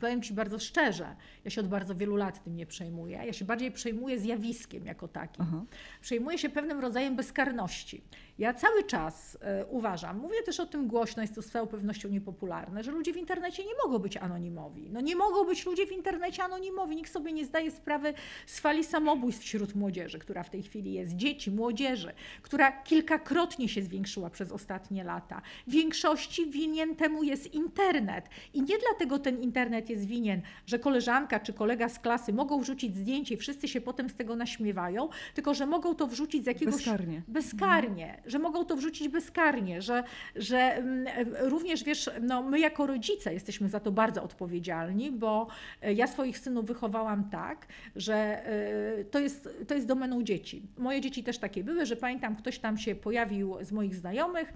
Powiem Ci bardzo szczerze, ja się od bardzo wielu lat tym nie przejmuję. Ja się bardziej przejmuję zjawiskiem jako takim. Aha. Przejmuję się pewnym rodzajem bezkarności. Ja cały czas e, uważam, mówię też o tym głośno, jest to z całą pewnością niepopularne, że ludzie w internecie nie mogą być anonimowi. No nie mogą być ludzie w internecie anonimowi. Nikt sobie nie zdaje sprawy z fali samobójstw wśród młodzieży, która w tej chwili jest, dzieci, młodzieży, która kilkakrotnie się zwiększyła przez ostatnie lata. W większości winien temu jest internet. I nie dlatego ten internet jest winien, że koleżanka czy kolega z klasy mogą wrzucić zdjęcie i wszyscy się potem z tego naśmiewają, tylko że mogą to wrzucić z jakiegoś... Bezkarnie. Bezkarnie że mogą to wrzucić bezkarnie, że, że mm, również wiesz, no, my jako rodzice jesteśmy za to bardzo odpowiedzialni, bo e, ja swoich synów wychowałam tak, że e, to jest, to jest domeną dzieci. Moje dzieci też takie były, że pamiętam, ktoś tam się pojawił z moich znajomych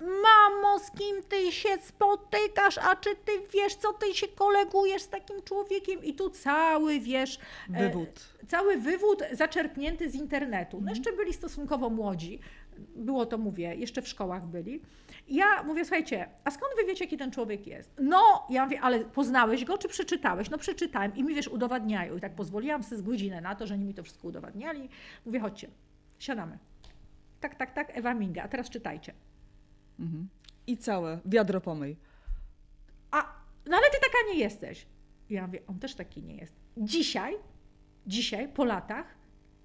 Mamo, z kim ty się spotykasz, a czy ty wiesz, co ty się kolegujesz z takim człowiekiem? I tu cały, wiesz... E, wywód. E, cały wywód zaczerpnięty z internetu. No mhm. jeszcze byli stosunkowo młodzi było to, mówię, jeszcze w szkołach byli. I ja mówię, słuchajcie, a skąd wy wiecie, jaki ten człowiek jest? No, ja mówię, ale poznałeś go, czy przeczytałeś? No przeczytałem i mi, wiesz, udowadniają. I tak pozwoliłam sobie z godzinę na to, że oni mi to wszystko udowadniali. Mówię, chodźcie, siadamy. Tak, tak, tak, Ewa Minga, a teraz czytajcie. Mhm. I całe, wiadro pomyj. A, no ale ty taka nie jesteś. Ja mówię, on też taki nie jest. Dzisiaj, dzisiaj, po latach,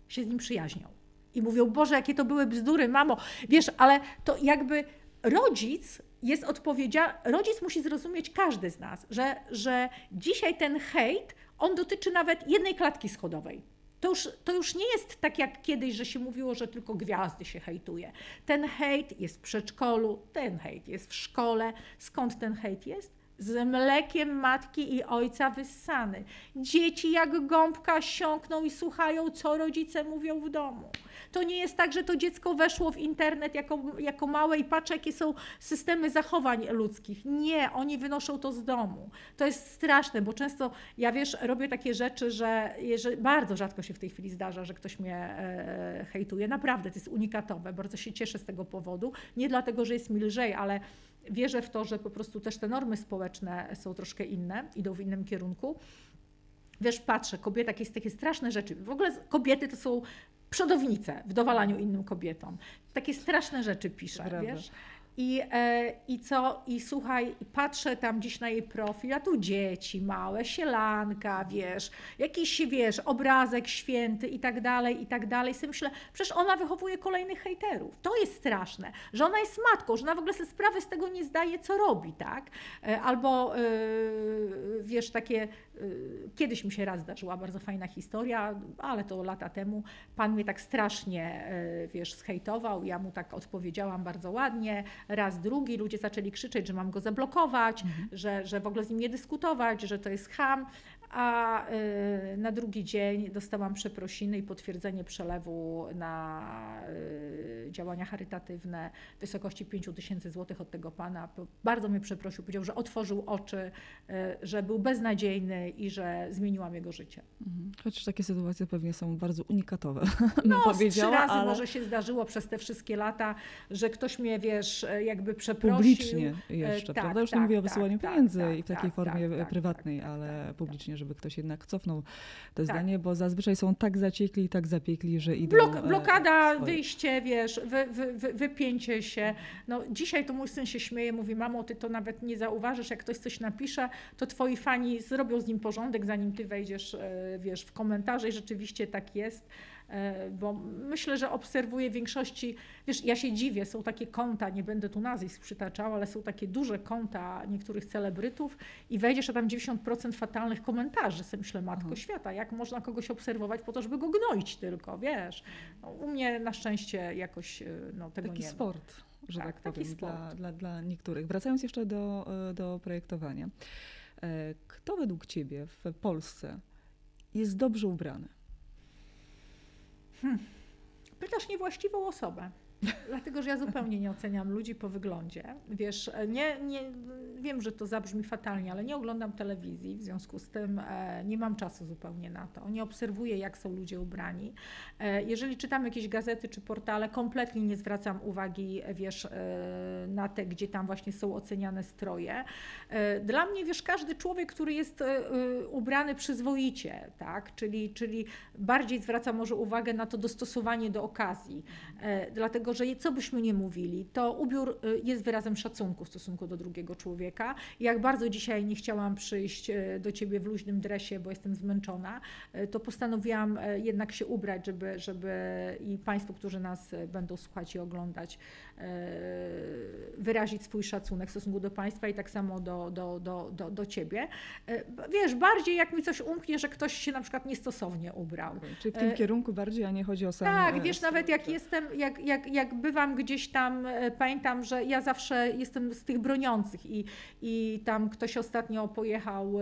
się z nim przyjaźnią i mówią, Boże, jakie to były bzdury, mamo. Wiesz, ale to jakby rodzic jest odpowiedzialny, rodzic musi zrozumieć każdy z nas, że, że dzisiaj ten hejt, on dotyczy nawet jednej klatki schodowej. To już, to już nie jest tak jak kiedyś, że się mówiło, że tylko gwiazdy się hejtuje. Ten hejt jest w przedszkolu, ten hejt jest w szkole. Skąd ten hejt jest? z mlekiem matki i ojca wyssany. Dzieci jak gąbka siąkną i słuchają, co rodzice mówią w domu. To nie jest tak, że to dziecko weszło w internet jako, jako małe i patrzę, jakie są systemy zachowań ludzkich. Nie, oni wynoszą to z domu. To jest straszne, bo często ja wiesz, robię takie rzeczy, że jeżeli, bardzo rzadko się w tej chwili zdarza, że ktoś mnie e, hejtuje. Naprawdę, to jest unikatowe. Bardzo się cieszę z tego powodu. Nie dlatego, że jest mi lżej, ale wierzę w to, że po prostu też te normy społeczne są troszkę inne, idą w innym kierunku. Wiesz, patrzę, kobieta, jakieś takie straszne rzeczy. W ogóle kobiety to są przodownice w dowalaniu innym kobietom. Takie straszne rzeczy pisze, wiesz. I, e, I co? I słuchaj, patrzę tam gdzieś na jej profil, a tu dzieci małe, sielanka, wiesz, jakiś, wiesz, obrazek święty i tak dalej, i tak dalej. I sobie myślę, przecież ona wychowuje kolejnych hejterów. To jest straszne, że ona jest matką, że ona w ogóle sobie sprawy z tego nie zdaje, co robi, tak? E, albo, yy, wiesz, takie kiedyś mi się raz zdarzyła bardzo fajna historia, ale to lata temu. Pan mnie tak strasznie, y, wiesz, zhejtował. Ja mu tak odpowiedziałam bardzo ładnie. Raz, drugi. Ludzie zaczęli krzyczeć, że mam go zablokować, mhm. że, że w ogóle z nim nie dyskutować, że to jest ham a y, na drugi dzień dostałam przeprosiny i potwierdzenie przelewu na y, działania charytatywne w wysokości 5 tysięcy złotych od tego pana. Bardzo mnie przeprosił, powiedział, że otworzył oczy, y, że był beznadziejny i że zmieniłam jego życie. Mhm. Chociaż takie sytuacje pewnie są bardzo unikatowe. No, trzy razy ale... może się zdarzyło przez te wszystkie lata, że ktoś mnie, wiesz, jakby przeprosił. Publicznie jeszcze, tak, prawda? Już tak, nie mówię o wysyłaniu tak, pieniędzy tak, i w takiej tak, formie tak, prywatnej, ale publicznie, żeby ktoś jednak cofnął to tak. zdanie, bo zazwyczaj są tak zaciekli i tak zapiekli, że idą... Blok, e, blokada, swoje. wyjście, wiesz, wy, wy, wy, wypięcie się. No, dzisiaj to mój syn się śmieje, mówi, mamo, ty to nawet nie zauważysz, jak ktoś coś napisze, to twoi fani zrobią z nim porządek, zanim ty wejdziesz, e, wiesz, w komentarze i rzeczywiście tak jest. E, bo myślę, że obserwuję większości, wiesz, ja się dziwię, są takie konta, nie będę tu nazwisk przytaczała, ale są takie duże konta niektórych celebrytów i wejdziesz, a tam 90% fatalnych komentarzy. Sobie myślę, matko mhm. świata, jak można kogoś obserwować po to, żeby go gnoić tylko, wiesz. No, u mnie na szczęście jakoś e, no, tego taki nie Taki sport, że tak, tak powiem, dla, dla, dla niektórych. Wracając jeszcze do, e, do projektowania. Kto według Ciebie w Polsce jest dobrze ubrany? Hmm. Pytasz niewłaściwą osobę. Dlatego, że ja zupełnie nie oceniam ludzi po wyglądzie. Wiesz, nie, nie, wiem, że to zabrzmi fatalnie, ale nie oglądam telewizji, w związku z tym e, nie mam czasu zupełnie na to. Nie obserwuję, jak są ludzie ubrani. E, jeżeli czytam jakieś gazety czy portale, kompletnie nie zwracam uwagi, wiesz, e, na te, gdzie tam właśnie są oceniane stroje. Dla mnie, wiesz, każdy człowiek, który jest ubrany przyzwoicie, tak, czyli, czyli bardziej zwraca może uwagę na to dostosowanie do okazji, dlatego, że co byśmy nie mówili, to ubiór jest wyrazem szacunku w stosunku do drugiego człowieka. Jak bardzo dzisiaj nie chciałam przyjść do ciebie w luźnym dresie, bo jestem zmęczona, to postanowiłam jednak się ubrać, żeby, żeby i Państwo, którzy nas będą słuchać i oglądać, wyrazić swój szacunek w stosunku do Państwa i tak samo do, do, do, do, do Ciebie. Wiesz, bardziej jak mi coś umknie, że ktoś się na przykład niestosownie ubrał. Czyli w tym kierunku bardziej, a nie chodzi o sam... Tak, wiesz, nawet jak jestem, jak, jak, jak bywam gdzieś tam, pamiętam, że ja zawsze jestem z tych broniących i, i tam ktoś ostatnio pojechał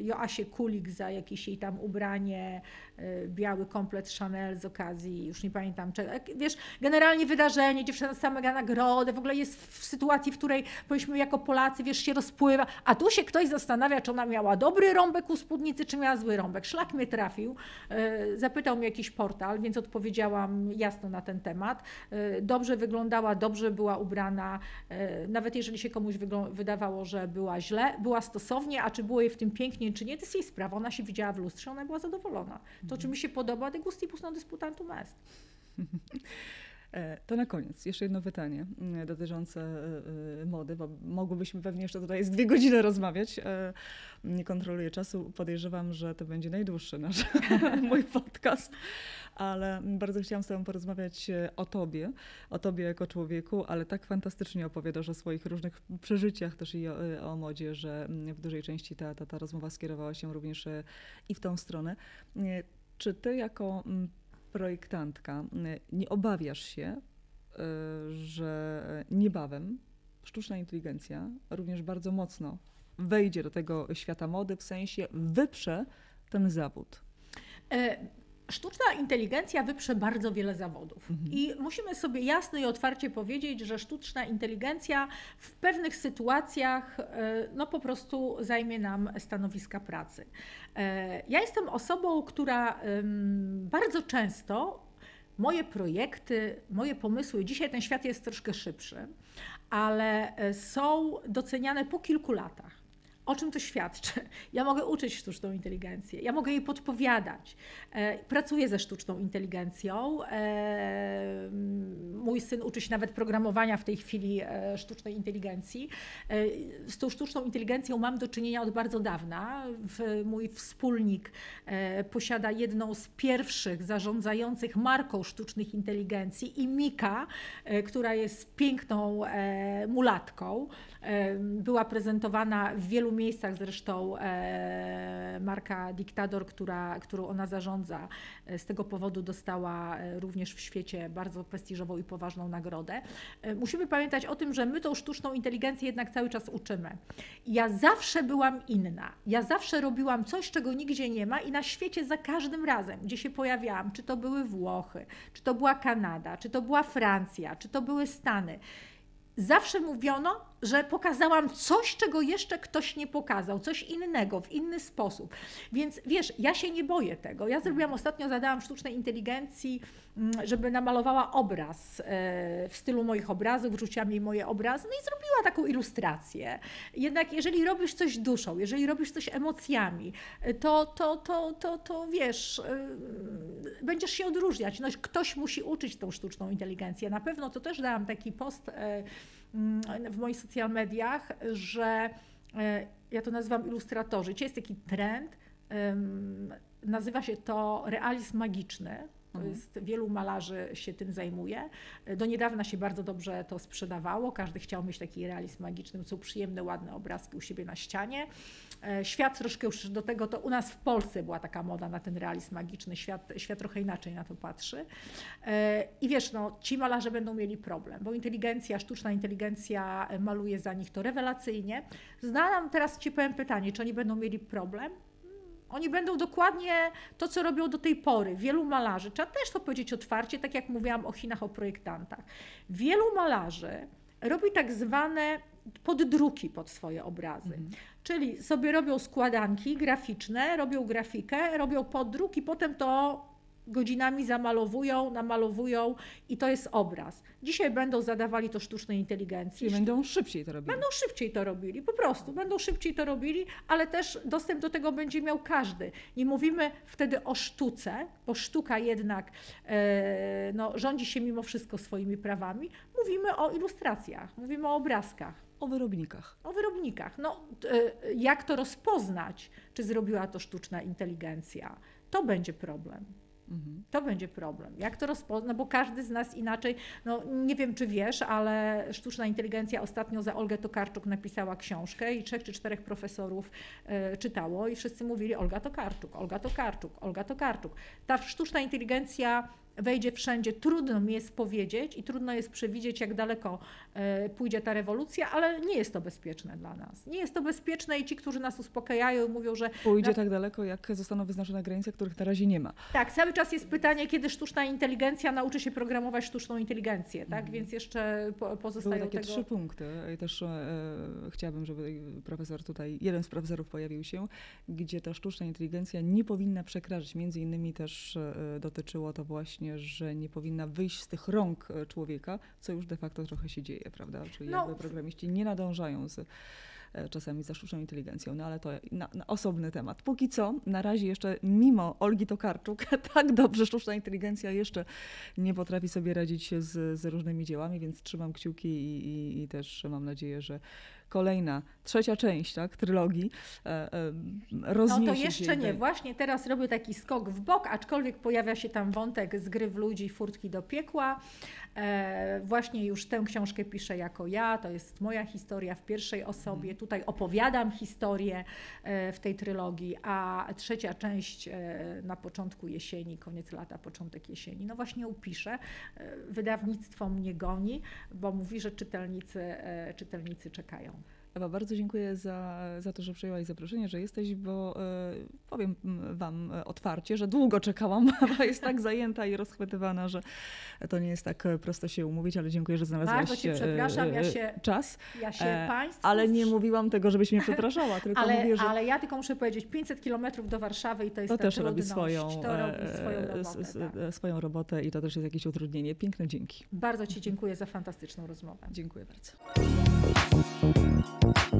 Joasie Kulik za jakieś jej tam ubranie, biały komplet Chanel z okazji, już nie pamiętam czego. Wiesz, generalnie wydarzenie, dziewczyna dostała mega nagrodę, w ogóle jest w sytuacji, w której powiedzmy jako Polacy, wiesz, się rozpływa, a tu się ktoś zastanawia, czy ona miała dobry rąbek u spódnicy, czy miała zły rąbek. Szlak mnie trafił, e, zapytał mnie jakiś portal, więc odpowiedziałam jasno na ten temat. E, dobrze wyglądała, dobrze była ubrana, e, nawet jeżeli się komuś wydawało, że była źle, była stosownie, a czy było jej w tym pięknie, czy nie, to jest jej sprawa. Ona się widziała w lustrze, ona była zadowolona. To, czy mi się podoba, de gustibus non disputantum est. E, to na koniec jeszcze jedno pytanie mm, dotyczące e, e, mody, bo mogłybyśmy pewnie jeszcze tutaj z dwie godziny rozmawiać. Nie kontroluję czasu. Podejrzewam, że to będzie najdłuższy nasz mój podcast, ale bardzo chciałam z Tobą porozmawiać o Tobie, o Tobie jako człowieku, ale tak fantastycznie opowiadasz o swoich różnych przeżyciach też i o, o modzie, że mm, w dużej części ta, ta, ta rozmowa skierowała się również i w tą stronę. Czy Ty jako mm, projektantka, nie obawiasz się, y, że niebawem sztuczna inteligencja również bardzo mocno wejdzie do tego świata mody, w sensie wyprze ten zawód? E, Sztuczna inteligencja wyprze bardzo wiele zawodów. Mhm. I musimy sobie jasno i otwarcie powiedzieć, że sztuczna inteligencja w pewnych sytuacjach e, no, po prostu zajmie nam stanowiska pracy. E, ja jestem osobą, która bardzo często moje projekty, moje pomysły, dzisiaj ten świat jest troszkę szybszy, ale e, są doceniane po kilku latach. O czym to świadczy? Ja mogę uczyć sztuczną inteligencję, ja mogę jej podpowiadać. E, pracuję ze sztuczną inteligencją. E, mój syn uczy się nawet programowania w tej chwili e, sztucznej inteligencji. Z tą sztuczną inteligencją mam do czynienia od bardzo dawna. Mój wspólnik posiada jedną z pierwszych zarządzających marką sztucznych inteligencji i Mika, która jest piękną mulatką. Była prezentowana w wielu miejscach zresztą e, marka Dictador, która, którą ona zarządza, e, z tego powodu dostała e, również w świecie bardzo prestiżową i poważną nagrodę. Musimy pamiętać o tym, że my tą sztuczną inteligencję jednak cały czas uczymy. Ja zawsze byłam inna. Ja zawsze robiłam coś, czego nigdzie nie ma i na świecie za każdym razem, gdzie się pojawiałam, czy to były Włochy, czy to była Kanada, czy to była Francja, czy to były Stany zawsze mówiono, że pokazałam coś, czego jeszcze ktoś nie pokazał, coś innego, w inny sposób. Więc wiesz, ja się nie boję tego. Ja zrobiłam ostatnio, zadałam sztucznej inteligencji, mm, żeby namalowała obraz e, w stylu moich obrazów, wrzuciłam jej moje obrazy, no i zrobiła taką ilustrację. Jednak jeżeli robisz coś duszą, jeżeli robisz coś emocjami, to, to, to, to, to wiesz, e, będziesz się odróżniać. No, ktoś musi uczyć tą sztuczną inteligencję. Na pewno to też dałam taki post e, w moich social mediach, że e, ja to nazywam ilustratorzy. Dzisiaj jest taki trend, nazywa się to realizm magiczny. To mhm. jest, wielu malarzy się tym zajmuje. Do niedawna się bardzo dobrze to sprzedawało. Każdy chciał mieć taki realizm magiczny, są przyjemne, ładne obrazki u siebie na ścianie. E, świat troszkę już do tego, to u nas w Polsce była taka moda na ten realizm magiczny, świat, świat trochę inaczej na to patrzy. E, I wiesz, no, ci malarze będą mieli problem, bo inteligencja, sztuczna inteligencja maluje za nich to rewelacyjnie. Zadam teraz Ci powiem pytanie, czy oni będą mieli problem? Oni będą dokładnie to, co robią do tej pory. Wielu malarzy, trzeba też to powiedzieć otwarcie, tak jak mówiłam o Chinach, o projektantach. Wielu malarzy robi tak zwane poddruki pod swoje obrazy. Mhm. Czyli sobie robią składanki graficzne, robią grafikę, robią poddruk i potem to godzinami zamalowują, namalowują i to jest obraz. Dzisiaj będą zadawali to sztucznej inteligencji. Czyli będą szybciej to robili. Będą szybciej to robili, po prostu. Będą szybciej to robili, ale też dostęp do tego będzie miał każdy. Nie mówimy wtedy o sztuce, bo sztuka jednak e, no, rządzi się mimo wszystko swoimi prawami. Mówimy o ilustracjach, mówimy o obrazkach. O wyrobnikach. O wyrobnikach. No, e, jak to rozpoznać, czy zrobiła to sztuczna inteligencja? To będzie problem. Mhm. To będzie problem. Jak to rozpoznać? No bo każdy z nas inaczej, no nie wiem czy wiesz, ale sztuczna inteligencja ostatnio za Olgę Tokarczuk napisała książkę i trzech czy czterech profesorów y, czytało i wszyscy mówili Olga Tokarczuk, Olga Tokarczuk, Olga Tokarczuk. Ta sztuczna inteligencja wejdzie wszędzie. Trudno mi jest powiedzieć i trudno jest przewidzieć, jak daleko e, pójdzie ta rewolucja, ale nie jest to bezpieczne dla nas. Nie jest to bezpieczne i ci, którzy nas uspokajają, mówią, że. Pójdzie na... tak daleko, jak zostaną wyznaczone granice, których na razie nie ma. Tak, cały czas jest pytanie, kiedy sztuczna inteligencja nauczy się programować sztuczną inteligencję, tak? Mhm. Więc jeszcze pozostają Były takie tego... trzy punkty i też e, chciałabym, żeby profesor tutaj, jeden z profesorów pojawił się, gdzie ta sztuczna inteligencja nie powinna przekraczać. Między innymi też e, dotyczyło to właśnie właśnie, że nie powinna wyjść z tych rąk e, człowieka, co już de facto trochę się dzieje, prawda? Czyli no. jakby programiści nie nadążają z e, czasami za sztuczną inteligencją, no ale to na, na, osobny temat. Póki co, na razie jeszcze mimo Olgi Tokarczuk, tak dobrze sztuczna inteligencja jeszcze nie potrafi sobie radzić z, z różnymi dziełami, więc trzymam kciuki i, i, i też mam nadzieję, że kolejna, trzecia część tak, trylogii e, e, rozniesie No to jeszcze nie. Właśnie teraz robię taki skok w bok, aczkolwiek pojawia się tam wątek z gry w ludzi, furtki do piekła. E, właśnie już tę książkę piszę jako ja, to jest moja historia w pierwszej osobie. Mhm. Tutaj opowiadam historię e, w tej trylogii, a trzecia część na początku jesieni, koniec lata, początek jesieni. No właśnie upiszę. Wydawnictwo mnie goni, bo mówi, że czytelnicy, czytelnicy czekają. Ewa, bardzo dziękuję za, za to, że przyjęłaś zaproszenie, że jesteś, bo e, powiem Wam otwarcie, że długo czekałam. Ewa jest tak zajęta i rozchwytywana, że to nie jest tak prosto się umówić, ale dziękuję, że znalazłaś bardzo cię przepraszam, ja się, czas. Ja się e, Państwu... Ale nie mówiłam tego, żebyś mnie przepraszała, tylko ale, mówię, że... Ale ja tylko muszę powiedzieć, 500 kilometrów do Warszawy i to jest to też robi swoją, to robi swoją e, robotę, tak. swoją robotę i to też jest jakieś utrudnienie. Piękne dzięki. Bardzo Ci dziękuję za fantastyczną rozmowę. Dziękuję bardzo. you